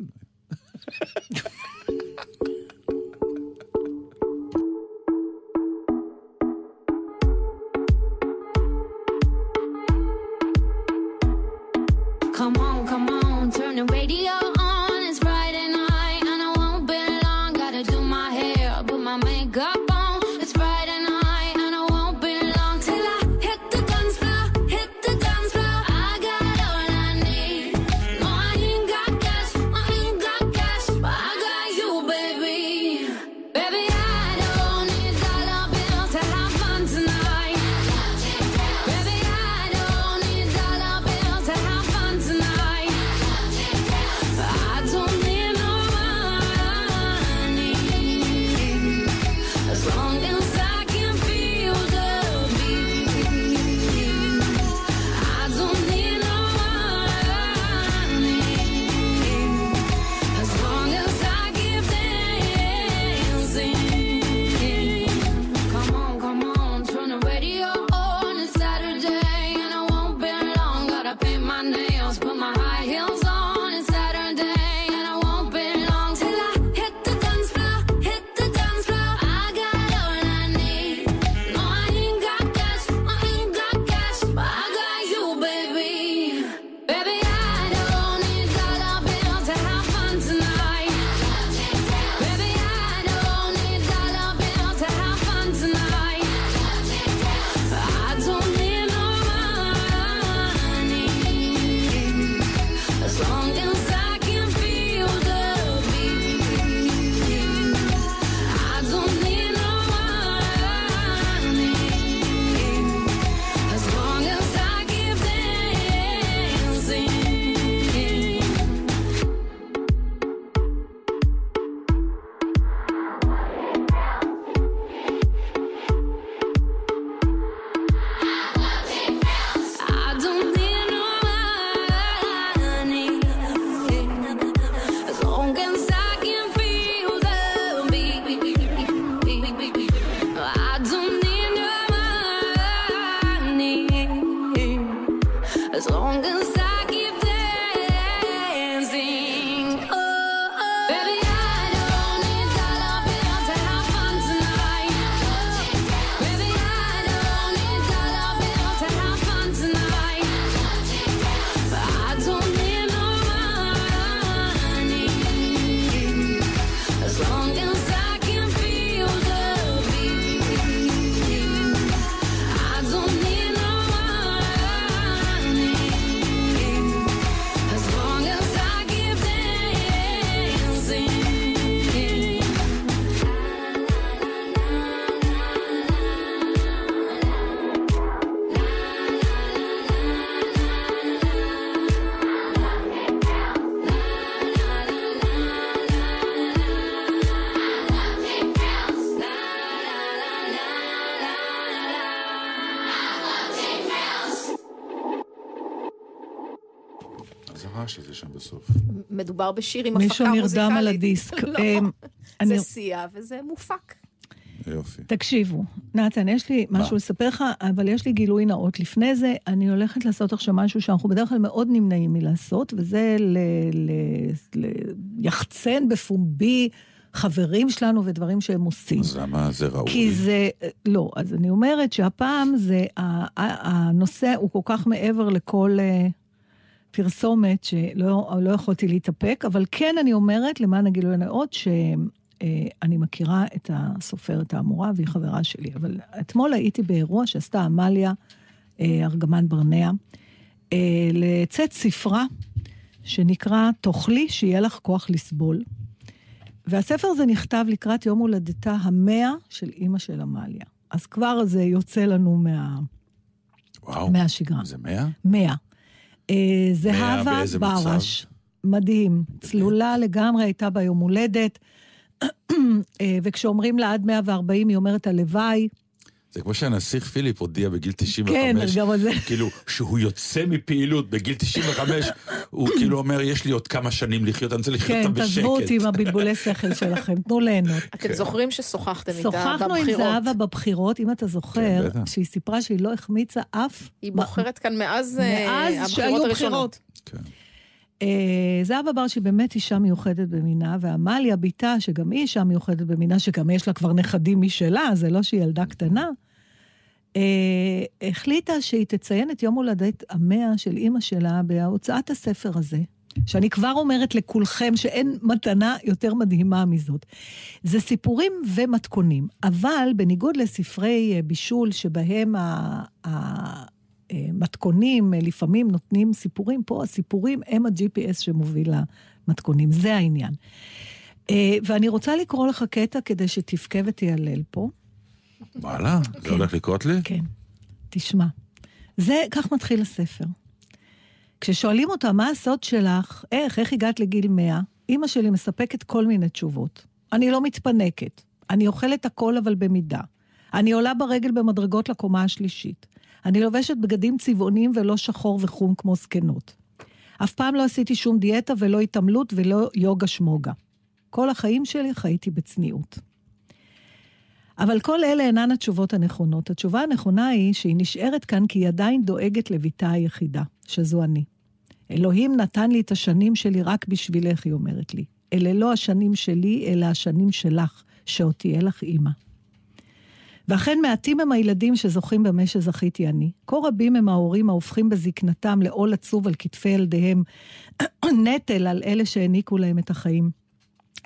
Come on, come on, turn the radio מדובר בשיר עם הפקה מישהו מוזיקלית. נרדם על הדיסק. לא, אמ, זה סייע וזה מופק. יופי. תקשיבו, נתן, יש לי משהו לספר לך, אבל יש לי גילוי נאות. לפני זה, אני הולכת לעשות עכשיו משהו שאנחנו בדרך כלל מאוד נמנעים מלעשות, וזה ל- ל- ל- ליחצן בפומבי חברים שלנו ודברים שהם עושים. אז למה זה ראוי? כי זה, לא, אז אני אומרת שהפעם זה, ה- ה- הנושא הוא כל כך מעבר לכל אה, פרסומת שלא לא יכולתי להתאפק, אבל כן אני אומרת, למען הגילוי הנאות, שאני מכירה את הסופרת האמורה והיא חברה שלי. אבל אתמול הייתי באירוע שעשתה עמליה אה, ארגמן ברנע, אה, לצאת ספרה שנקרא "תאכלי שיהיה לך כוח לסבול". והספר הזה נכתב לקראת יום הולדתה המאה של אימא של עמליה. אז כבר זה יוצא לנו מה... וואו. מהשגרה. זה מאה? מאה. אה, זהבה? ברש, מדהים. צלולה לגמרי, הייתה בה יום הולדת. אה, וכשאומרים לה עד 140, היא אומרת הלוואי. זה כמו שהנסיך פיליפ הודיע בגיל 95, כן, גם זה. כאילו, שהוא יוצא מפעילות בגיל 95, הוא כאילו אומר, יש לי עוד כמה שנים לחיות, אני רוצה לחיות כן, אותם בשקט. תעזבו אותי עם הבלבולי שכל שלכם, תנו ליהנות. אתם זוכרים ששוחחתם איתה שוחחנו עם בבחירות? זהבה בבחירות, אם אתה זוכר, כן. שהיא סיפרה שהיא לא החמיצה אף... היא בוחרת כאן מאז אה, מאז הבחירות הראשונות. בחירות. אה, זהבה בר שהיא באמת אישה מיוחדת במינה, ועמליה בתה, שגם היא אישה מיוחדת במינה, שגם יש לה כבר נכדים משלה, זה לא שהיא ילדה קטנה, החליטה שהיא תציין את יום הולדת המאה של אימא שלה בהוצאת הספר הזה. שאני כבר אומרת לכולכם שאין מתנה יותר מדהימה מזאת. זה סיפורים ומתכונים, אבל בניגוד לספרי אה, בישול שבהם ה- ה- אה, מתכונים אה, לפעמים נותנים סיפורים, פה הסיפורים הם ה-GPS שמוביל למתכונים, זה העניין. אה, ואני רוצה לקרוא לך קטע כדי שתבכה ותיילל פה. וואלה, זה הולך לקרות לי? כן. תשמע, זה, כך מתחיל הספר. כששואלים אותה, מה הסוד שלך, איך, איך הגעת לגיל 100, אימא שלי מספקת כל מיני תשובות. אני לא מתפנקת, אני אוכלת הכל אבל במידה. אני עולה ברגל במדרגות לקומה השלישית. אני לובשת בגדים צבעוניים ולא שחור וחום כמו זקנות. אף פעם לא עשיתי שום דיאטה ולא התעמלות ולא יוגה שמוגה. כל החיים שלי חייתי בצניעות. אבל כל אלה אינן התשובות הנכונות. התשובה הנכונה היא שהיא נשארת כאן כי היא עדיין דואגת לביתה היחידה, שזו אני. אלוהים נתן לי את השנים שלי רק בשבילך, היא אומרת לי. אלה לא השנים שלי, אלא השנים שלך, שעוד תהיה לך אימא. ואכן מעטים הם הילדים שזוכים במה שזכיתי אני. כה רבים הם ההורים ההופכים בזקנתם לעול עצוב על כתפי ילדיהם, נטל על אלה שהעניקו להם את החיים.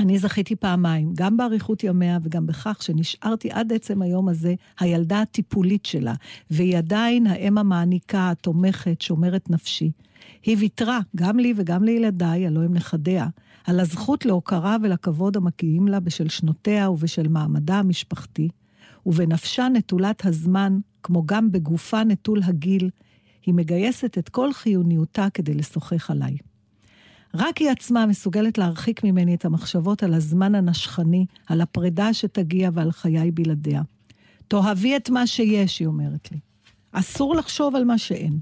אני זכיתי פעמיים, גם באריכות ימיה וגם בכך שנשארתי עד עצם היום הזה הילדה הטיפולית שלה, והיא עדיין האם המעניקה, התומכת, שומרת נפשי. היא ויתרה, גם לי וגם לילדיי, הלוא הם נכדיה, על הזכות להוקרה ולכבוד המגיעים לה בשל שנותיה ובשל מעמדה המשפחתי, ובנפשה נטולת הזמן, כמו גם בגופה נטול הגיל, היא מגייסת את כל חיוניותה כדי לשוחח עליי. רק היא עצמה מסוגלת להרחיק ממני את המחשבות על הזמן הנשכני, על הפרידה שתגיע ועל חיי בלעדיה. תאהבי את מה שיש, היא אומרת לי. אסור לחשוב על מה שאין.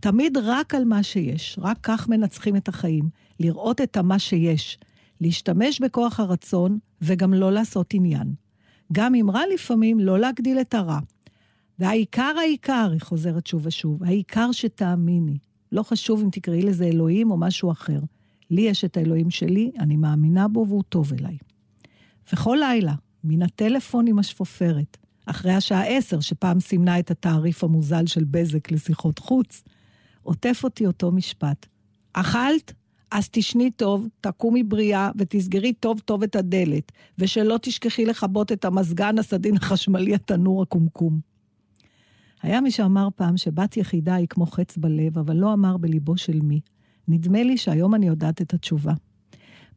תמיד רק על מה שיש, רק כך מנצחים את החיים. לראות את המה שיש, להשתמש בכוח הרצון וגם לא לעשות עניין. גם אם רע לפעמים, לא להגדיל את הרע. והעיקר העיקר, היא חוזרת שוב ושוב, העיקר שתאמיני. לא חשוב אם תקראי לזה אלוהים או משהו אחר. לי יש את האלוהים שלי, אני מאמינה בו והוא טוב אליי. וכל לילה, מן הטלפון עם השפופרת, אחרי השעה עשר, שפעם סימנה את התעריף המוזל של בזק לשיחות חוץ, עוטף אותי אותו משפט. אכלת? אז תשני טוב, תקומי בריאה ותסגרי טוב טוב את הדלת, ושלא תשכחי לכבות את המזגן, הסדין החשמלי, התנור הקומקום. היה מי שאמר פעם שבת יחידה היא כמו חץ בלב, אבל לא אמר בליבו של מי. נדמה לי שהיום אני יודעת את התשובה.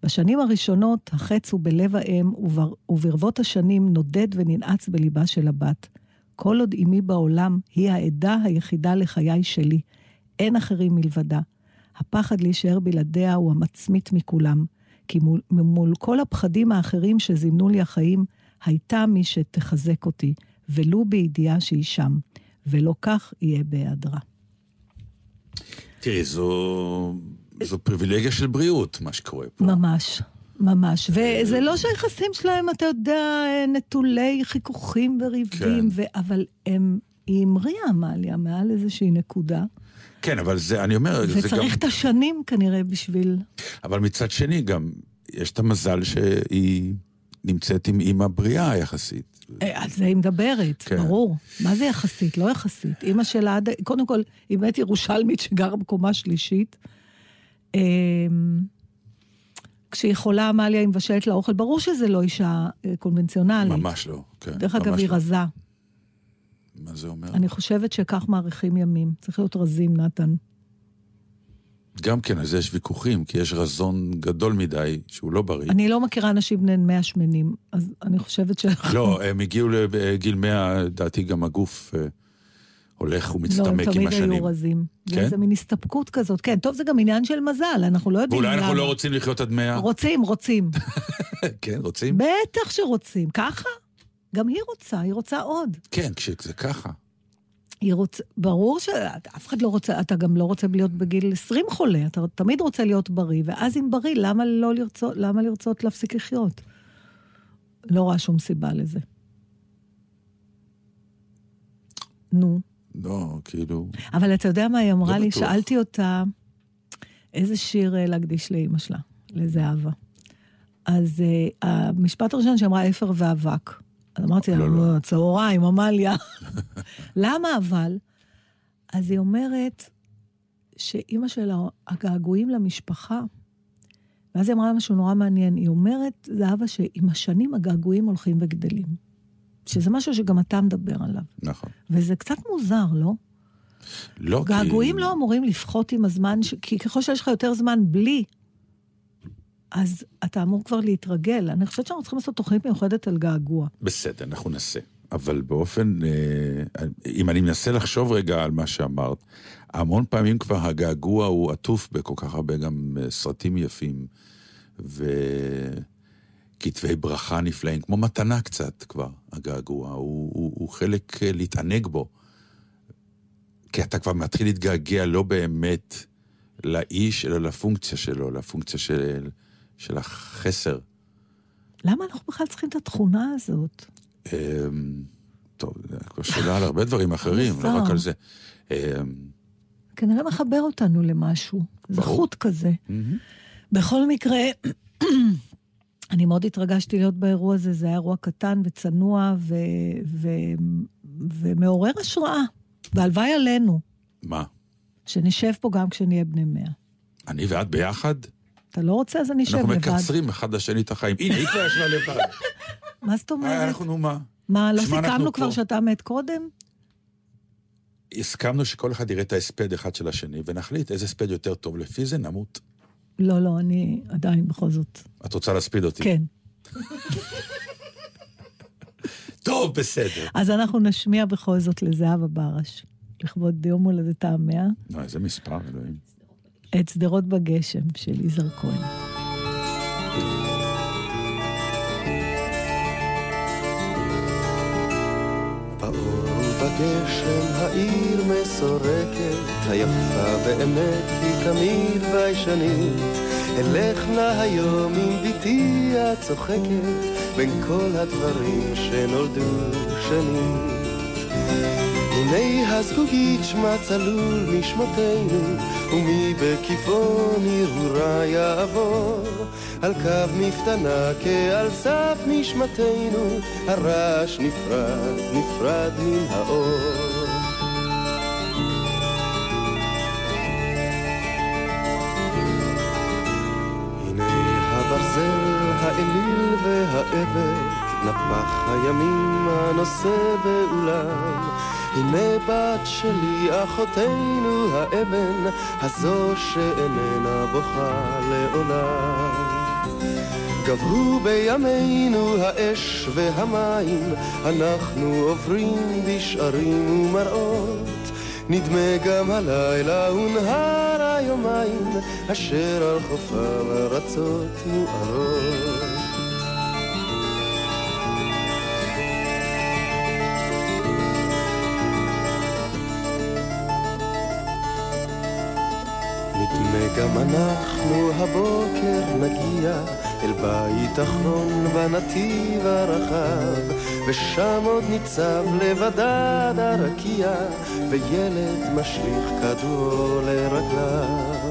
בשנים הראשונות החץ הוא בלב האם, ובר, וברבות השנים נודד וננעץ בליבה של הבת. כל עוד אמי בעולם היא העדה היחידה לחיי שלי. אין אחרים מלבדה. הפחד להישאר בלעדיה הוא המצמית מכולם, כי מול, מול כל הפחדים האחרים שזימנו לי החיים, הייתה מי שתחזק אותי, ולו בידיעה שהיא שם, ולא כך יהיה בהיעדרה. תראי, זו זו פריבילגיה של בריאות, מה שקורה פה. ממש, ממש. וזה לא שהיחסים שלהם, אתה יודע, נטולי חיכוכים וריבים, כן. ו... אבל הם, היא המריאה, עמליה, מעל איזושהי נקודה. כן, אבל זה, אני אומר, זה גם... וצריך את השנים כנראה בשביל... אבל מצד שני, גם יש את המזל שהיא נמצאת עם אימא בריאה יחסית. אה, על זה היא מדברת, כן. ברור. מה זה יחסית? לא יחסית. אימא שלה, קודם כל, היא באמת ירושלמית שגרה בקומה שלישית. אמ, כשהיא חולה, עמליה, היא מבשלת לה אוכל. ברור שזה לא אישה אה, קונבנציונלית. ממש לא, כן. דרך אגב, ממש היא לא. רזה. מה זה אומר? אני חושבת שכך מאריכים ימים. צריך להיות רזים, נתן. גם כן, על זה יש ויכוחים, כי יש רזון גדול מדי שהוא לא בריא. אני לא מכירה אנשים בני 100 שמנים, אז אני חושבת ש... לא, הם הגיעו לגיל 100, לדעתי גם הגוף אה, הולך לא, הם ומצטמק עם תמיד השנים. היו רזים. כן? זה מין הסתפקות כזאת. כן, טוב, זה גם עניין של מזל, אנחנו לא יודעים ואולי למה. אנחנו לא רוצים לחיות עד 100? רוצים, רוצים. כן, רוצים? בטח שרוצים. ככה? גם היא רוצה, היא רוצה עוד. כן, כשזה ככה. היא רוצה, ברור שאף אחד לא רוצה, אתה גם לא רוצה להיות בגיל 20 חולה, אתה תמיד רוצה להיות בריא, ואז אם בריא, למה לא לרצות, למה לרצות להפסיק לחיות? לא רואה שום סיבה לזה. נו. לא, כאילו... אבל אתה יודע מה היא אמרה לא לי? בטוח. שאלתי אותה איזה שיר אה, להקדיש לאימא שלה, לזהבה. אז uh, המשפט הראשון שאמרה אפר ואבק. אז אמרתי לה, לא, לא, צהריים, עמליה. למה אבל? אז היא אומרת שאימא שלה, הגעגועים למשפחה, ואז היא אמרה משהו נורא מעניין. היא אומרת, זהבה, שעם השנים הגעגועים הולכים וגדלים. שזה משהו שגם אתה מדבר עליו. נכון. וזה קצת מוזר, לא? לא, כי... געגועים לא אמורים לפחות עם הזמן, ש... כי ככל שיש לך יותר זמן בלי, אז אתה אמור כבר להתרגל. אני חושבת שאנחנו צריכים לעשות תוכנית מיוחדת על געגוע. בסדר, אנחנו נעשה. אבל באופן, אה, אם אני מנסה לחשוב רגע על מה שאמרת, המון פעמים כבר הגעגוע הוא עטוף בכל כך הרבה גם אה, סרטים יפים, וכתבי ברכה נפלאים, כמו מתנה קצת כבר, הגעגוע. הוא, הוא, הוא חלק אה, להתענג בו. כי אתה כבר מתחיל להתגעגע לא באמת לאיש, אלא לפונקציה שלו, לפונקציה של, של החסר. למה אנחנו בכלל צריכים את התכונה הזאת? אמ, טוב, כבר שאלה על הרבה דברים אחרים, לא רק על זה. אמ, כנראה מחבר אותנו למשהו. זה. חוט כזה. בכל מקרה, אני מאוד התרגשתי להיות באירוע הזה, זה היה אירוע קטן וצנוע ו... ו... ומעורר השראה. והלוואי עלינו, מה? שנשב פה גם כשנהיה בני מאה. אני ואת ביחד? אתה לא רוצה, אז אני אשב אנחנו לבד. מקצרים אחד לשני את החיים. הנה, היא כבר ישבה לבד. מה זאת אומרת? אנחנו, נו מה? מה, לא אנחנו סיכמנו כבר. שאתה מת קודם? הסכמנו שכל אחד יראה את ההספד אחד של השני, ונחליט איזה הספד יותר טוב. לפי זה נמות. לא, לא, אני עדיין בכל זאת. את רוצה להספיד אותי? כן. טוב, בסדר. אז אנחנו נשמיע בכל זאת לזהבה ברש, לכבוד יום הולדתה המאה, איזה מספר, אלוהים. את שדרות בגשם של יזהר כהן. ובגשם העיר מסורקת, היפה באמת היא תמיד ביישנית. אלך נא היום עם בתי הצוחקת, בין כל הדברים שנולדו שנית. הנה הזגוגית שמה צלול משמותינו, ומי בכיפון הרהורה יעבור. על קו מפתנה כעל סף נשמתנו, הרעש נפרד, נפרד מן האור. הברזל, האליל והאבן, נפח הימים הנושא באולם. הנה בת שלי, אחותנו האבן, הזו שאיננה בוכה לעולם. גברו בימינו האש והמים, אנחנו עוברים בשערים ומראות. נדמה גם הלילה הונהר היומיים, אשר על חופם ארצות מוארות. גם אנחנו הבוקר נגיע אל בית אחרון בנתיב הרחב, ושם עוד ניצב לבדד הרקיע, וילד משליך כדור לרגליו.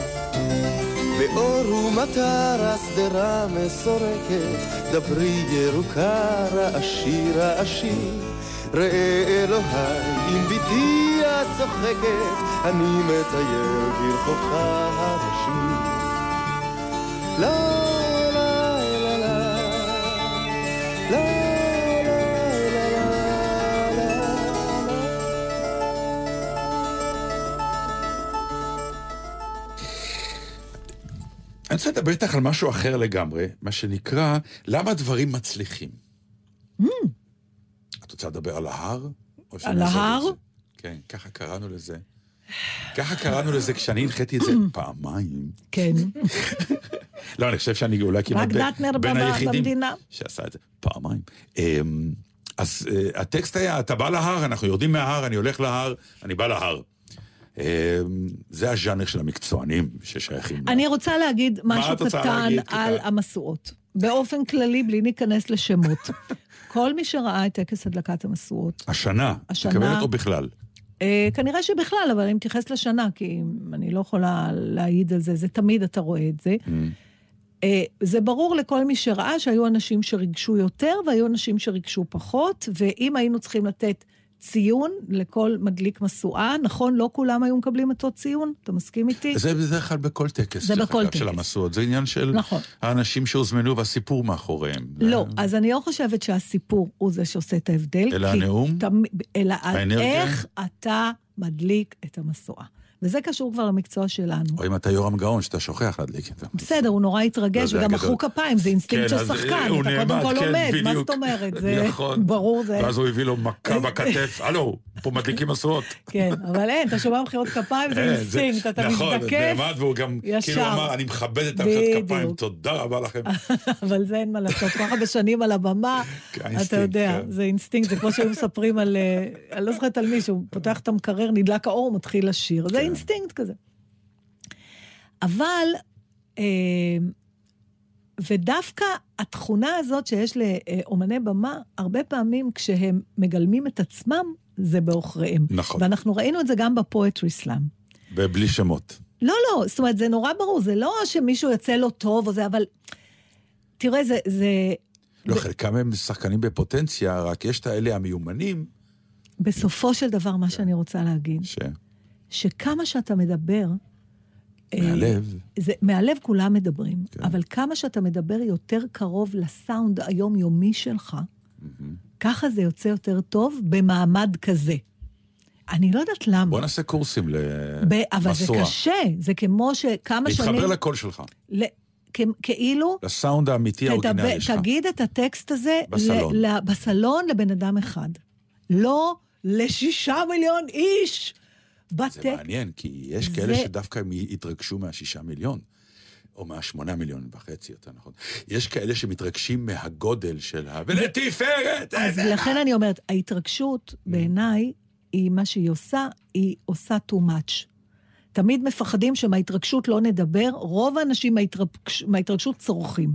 באור ומטר השדרה מסורקת, דברי ירוקה רעשי רעשי. ראה אלוהי, אם ביתי את צוחקת, אני מטייל ברחובך הראשי. לא אני רוצה לדבר איתך על משהו אחר לגמרי, מה שנקרא, למה דברים מצליחים. רוצה לדבר על ההר? על ההר? כן, ככה קראנו לזה. ככה קראנו לזה כשאני הנחיתי את זה פעמיים. כן. לא, אני חושב שאני אולי כמעט רק דטנר בין היחידים במדינה. שעשה את זה פעמיים. אמ, אז אה, הטקסט היה, אתה בא להר, אנחנו יורדים מההר, אני הולך להר, אני בא להר. אמ, זה הז'אנר של המקצוענים ששייכים. אני רוצה להגיד משהו קטן? על המשואות. באופן כללי, בלי להיכנס לשמות. כל מי שראה את טקס הדלקת המשואות, השנה, השנה- מתכוונת או בכלל? אה, כנראה שבכלל, אבל אני מתייחסת לשנה, כי אני לא יכולה להעיד על זה, זה תמיד אתה רואה את זה. אה, זה ברור לכל מי שראה שהיו אנשים שריגשו יותר והיו אנשים שריגשו פחות, ואם היינו צריכים לתת ציון לכל מדליק משואה, נכון, לא כולם היו מקבלים אותו ציון, אתה מסכים איתי? זה בדרך כלל בכל טקס, זה בכל אגב, של טקס. המשואות. זה עניין של נכון. האנשים שהוזמנו והסיפור מאחוריהם. לא, אז אני לא חושבת שהסיפור הוא זה שעושה את ההבדל. אלא הנאום? תמיד- אלא על האנרגיה? איך אתה מדליק את המשואה. וזה קשור כבר למקצוע שלנו. או אם אתה יורם גאון, שאתה שוכח להדליק את זה. בסדר, הוא נורא התרגש, לא, זה וגם. מחאו כפיים, זה אינסטינקט כן, של אה, שחקן, אתה נעמד, קודם כל כן, לומד, מה. זאת אומרת? זה נכון. ברור, זה... ואז הוא הביא לו מכה בכתף, הלו, פה מדליקים משואות. כן, אבל אין, אתה שומע מחיאות כפיים, זה אה, אינסטינקט, אתה נכון, מזדקף. נעמד והוא גם ישר. כאילו אמר, אני מכבד את המחיאות כפיים. תודה רבה לכם. אבל זה אין מה לעשות, כל כך הרבה שנים על הבמה, כן, אתה יודע, כן. זה אינסטינקט, זה כמו שהיו מספרים על, אה, אני לא זוכרת על מישהו, פותח את המקרר, נדלק האור, מתחיל לשיר, כן. זה אינסטינקט כזה. אבל, אה, ודווקא התכונה הזאת שיש לאומני במה, הרבה פעמים כשהם מגלמים את עצמם, זה בעוכריהם. נכון. ואנחנו ראינו את זה גם ב poetry slam. ובלי שמות. לא, לא, זאת אומרת, זה נורא ברור, זה לא שמישהו יוצא לו טוב או זה, אבל... תראה, זה... זה... לא, חלקם הם שחקנים בפוטנציה, רק יש את האלה המיומנים, בסופו של דבר, מה שאני רוצה להגיד, ש... שכמה שאתה מדבר... אה, מהלב. זה, מהלב כולם מדברים, כן. אבל כמה שאתה מדבר יותר קרוב לסאונד היומיומי שלך, ככה זה יוצא יותר טוב במעמד כזה. אני לא יודעת למה. בוא נעשה קורסים ב- אבל זה. קשה, זה כמו שכמה שנים... להתחבר לקול שלך, ל... כאילו... לסאונד האמיתי תדבר, האורגינלי שלך. תגיד את הטקסט הזה בסלון. ל, ל, בסלון לבן אדם אחד. לא לשישה מיליון איש. זה בטקסט. מעניין, כי יש כאלה זה- שדווקא הם יתרגשו מהשישה מיליון. או מהשמונה מיליון וחצי, יותר נכון. יש כאלה שמתרגשים מהגודל של ה... ולתפארת! אז לכן אני אומרת, ההתרגשות בעיניי, היא מה שהיא עושה, היא עושה too much. תמיד מפחדים שמההתרגשות לא נדבר, רוב האנשים מההתרגש, מההתרגשות צורכים.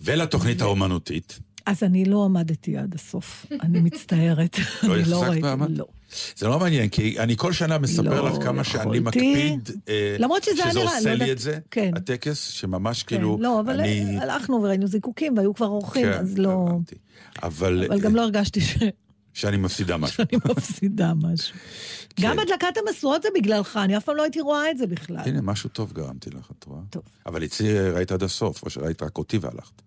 ולתוכנית האומנותית. אז אני לא עמדתי עד הסוף, אני מצטערת. לא החזקת ראיתי, מעמד? לא. זה לא מעניין, כי אני כל שנה מספר לא לך כמה שאני. מקפיד, אה, למרות שזה שזה נראה, עושה לא לי את זה, כן. הטקס, שממש כן, כאילו, לא, אבל אני... הלכנו וראינו זיקוקים והיו כבר אורחים, כן, אז לא... אבל אבל גם לא הרגשתי ש- שאני מפסידה משהו. שאני מפסידה משהו. כן. גם הדלקת המשואות זה בגללך, אני אף פעם לא הייתי רואה את זה בכלל. הנה, משהו טוב גרמתי לך, את רואה? טוב. אבל אצלי ראית עד הסוף, או שראית רק אותי והלכת.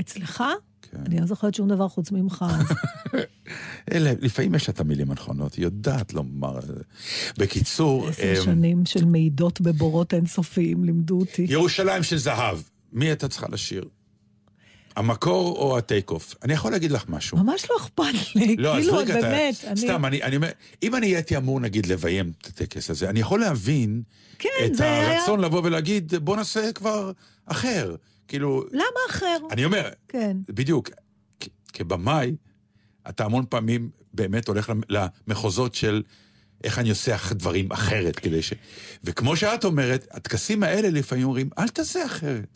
אצלך? כן. אני לא זוכרת שום דבר חוץ ממך. אז. אלה, לפעמים יש לה את המילים הנכונות, היא יודעת לומר... בקיצור, עשר אמ, שנים של מעידות בבורות אינסופיים לימדו אותי. ירושלים של זהב, מי הייתה צריכה לשיר? המקור או הטייק אוף? אני יכול להגיד לך משהו. ממש לא אכפת לי, לא, כאילו, רגע, אתה- באמת, אני... סתם, אני, אני אומר, אם אני הייתי אמור, נגיד, לביים את הטקס הזה, אני יכול להבין כן, את זה היה... הרצון לבוא ולהגיד, בוא נעשה כבר אחר. כאילו, למה אחר? אני אומר, כן. בדיוק, כ- כבמאי, אתה המון פעמים באמת הולך למ- למחוזות של איך אני עושה דברים אחרת כדי ש... וכמו שאת אומרת, הטקסים האלה לפעמים אומרים, אל תעשה אחרת.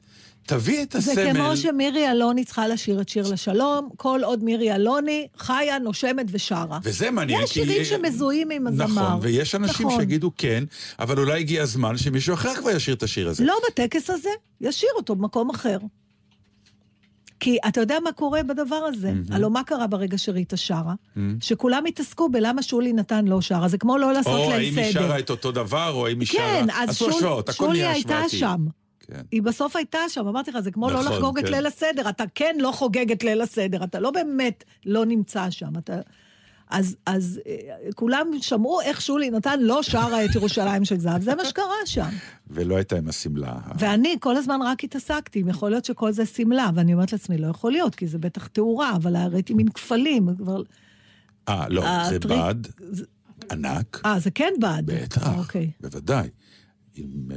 תביא את זה הסמל. כמו שמירי אלוני צריכה לשיר את שיר לשלום, כל עוד מירי אלוני חיה, נושמת ושרה. וזה מעניין, יש כי- שירים שמזוהים עם הזמר. נכון, ויש אנשים נכון. שיגידו כן, אבל אולי הגיע הזמן שמישהו אחר כבר ישיר את השיר הזה. לא בטקס הזה, ישיר אותו במקום אחר. כי אתה יודע מה קורה בדבר הזה? הלוא מה קרה ברגע שריטה שרה? שכולם התעסקו בלמה שולי נתן לא שרה, זה כמו לא לעשות או ליל האם היא סדר. שרה את אותו דבר, או האם היא שרה... כן, אז שול- שולי הייתה. שם. כן. היא בסוף הייתה שם, אמרתי לך, זה כמו לא נכון, לחגוג את כן. ליל הסדר, אתה כן לא חוגג את ליל הסדר, אתה לא באמת לא נמצא שם, אתה... אז, אז אה, כולם שמעו איך שולי נתן לא שרה את ירושלים של זהב, זה מה שקרה שם. ולא הייתה עם השמלה. ואני כל הזמן רק התעסקתי, יכול להיות שכל זה שמלה, ואני אומרת לעצמי, לא יכול להיות, כי זה בטח תאורה, אבל ראיתי מין כפלים, כבר... אה, לא, זה הטריק- בד ענק, אה, זה כן בד. בטח, אוקיי. בוודאי. עם אה,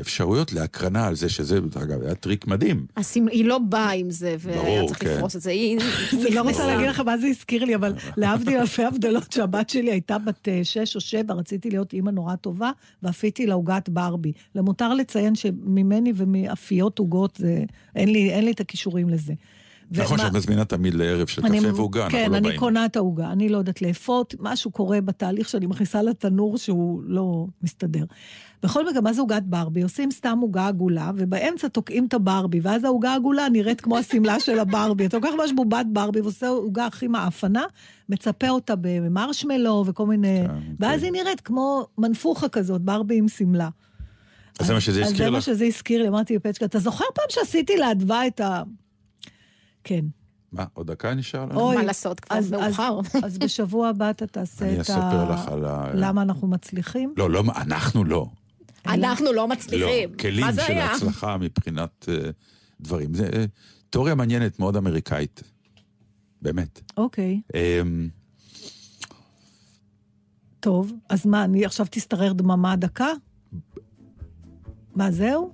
אפשרויות להקרנה על זה שזה, אגב, היה טריק מדהים. השמ- היא לא באה עם זה, והיה צריך כן. לפרוס את זה. היא אני לא רוצה. להגיד לך מה זה הזכיר לי, אבל להבדיל אלפי הבדלות, שהבת שלי הייתה בת אה, שש או שבע, רציתי להיות אימא נורא טובה, ואפיתי לה עוגת ברבי. למותר לציין שממני ומאפיות עוגות, זה- אין לי- אין לי את הכישורים לזה. נכון שאת מזמינה תמיד לערב של אני- קפה ועוגה, אנחנו כן, לא אני באים. קונה את העוגה, אני לא יודעת לאפות, משהו קורה בתהליך שאני מכניסה לתנור שהוא לא מסתדר. בכל מקרה, מה זה עוגת ברבי? עושים סתם עוגה עגולה, ובאמצע תוקעים את הברבי, ואז העוגה העגולה נראית כמו השמלה של הברבי. אתה לוקח ממש בובת ברבי ועושה עוגה הכי מעפנה, מצפה אותה במרשמלו וכל מיני... כן, ואז היא נראית כמו מנפוחה כזאת, ברבי עם שמלה. אז זה מה שזה אז הזכיר זה מה לך? שזה הזכיר לי, אמרתי לפצ'קה, אתה זוכר פעם שעשיתי לאדווה את ה... כן. מה, עוד דקה נשאר לנו? אוי, מה לעשות, כבר אז- מאוחר. אז- אז בשבוע הבא אתה תעשה אני את אספר לך על ה... למה אנחנו מצליחים? לא, לא, אנחנו לא. אנחנו לא לא, מצליחים. כלים מה זה של היה? הצלחה מבחינת אה, דברים. זה אה, תיאוריה מעניינת, מאוד אמריקאית. באמת. אוקיי, אמ, טוב. אז מה, אני עכשיו תשתרר דממה דקה? מה, זהו?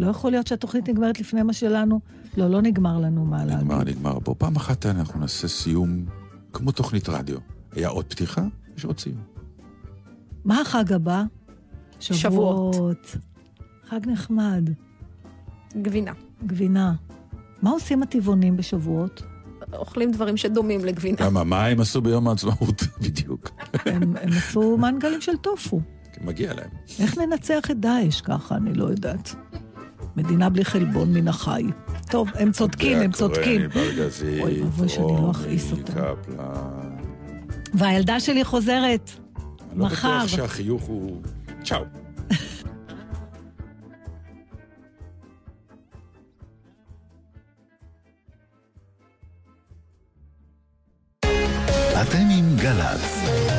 לא יכול להיות שהתוכנית נגמרת לפני מה שלנו? לא, לא נגמר לנו מה להגיד. נגמר, נגמר. בוא, פעם אחת אנחנו נעשה סיום כמו תוכנית רדיו. היה עוד פתיחה? יש עוד סיום. מה החג הבא? שבועות. שבועות. חג נחמד. גבינה. גבינה. מה עושים הטבעונים בשבועות? אוכלים דברים שדומים לגבינה. למה, מה הם עשו ביום העצמאות? בדיוק. הם, הם עשו מנגלים של טופו. מגיע להם. איך ננצח את דאעש ככה? אני לא יודעת. מדינה בלי חלבון מן החי. טוב, הם צודקים, הם צודקים. אוי ואבוי שאני לא אכעיס אותם. והילדה שלי חוזרת אני לא מחר. בטוח שהחיוך הוא... צ'או. אתם עם גל"צ.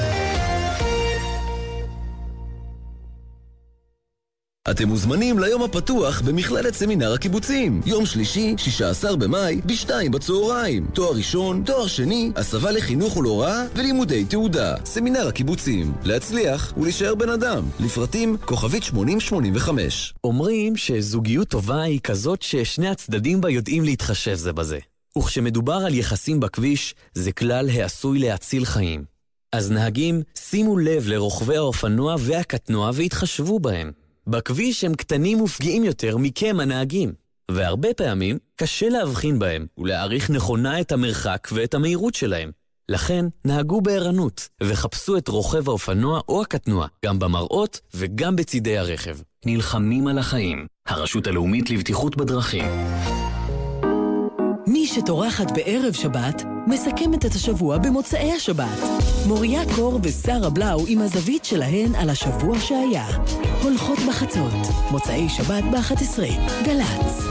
אתם מוזמנים ליום הפתוח במכללת סמינר הקיבוצים. יום שלישי, 16 במאי, ב-2 בצהריים. תואר ראשון, תואר שני, הסבה לחינוך ולהוראה ולימודי תעודה. סמינר הקיבוצים. להצליח ולהישאר בן אדם. לפרטים, כוכבית 8085. אומרים שזוגיות טובה היא כזאת ששני הצדדים בה יודעים להתחשב זה בזה. וכשמדובר על יחסים בכביש, זה כלל העשוי להציל חיים. אז נהגים, שימו לב לרוכבי האופנוע והקטנוע והתחשבו בהם. בכביש הם קטנים ופגיעים יותר מכם הנהגים, והרבה פעמים קשה להבחין בהם ולהעריך נכונה את המרחק ואת המהירות שלהם. לכן, נהגו בערנות, וחפשו את רוכב האופנוע או הקטנוע, גם במראות וגם בצידי הרכב. נלחמים על החיים. הרשות הלאומית לבטיחות בדרכים. שטורחת בערב שבת, מסכמת את השבוע במוצאי השבת. מוריה קור ושרה בלאו עם הזווית שלהן על השבוע שהיה. הולכות בחצות, מוצאי שבת ב-11, גל"צ.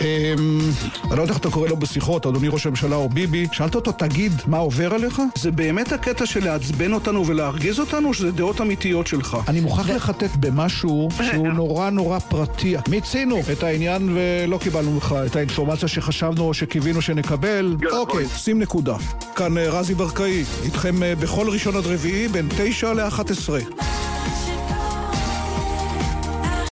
אני לא יודע איך אתה קורא לו בשיחות, אדוני ראש הממשלה או ביבי, שאלת אותו, תגיד, מה עובר עליך? זה באמת הקטע של לעצבן אותנו ולהרגיז אותנו, או שזה דעות אמיתיות שלך? אני מוכרח לחטט במשהו שהוא נורא נורא פרטי. מיצינו את העניין ולא קיבלנו ממך את האינפורמציה שחשבנו או שקיווינו שנקבל. אוקיי, שים נקודה. כאן אה, רזי ברקאי, איתכם אה, בכל ראשון עד רביעי בין 9 ל-11.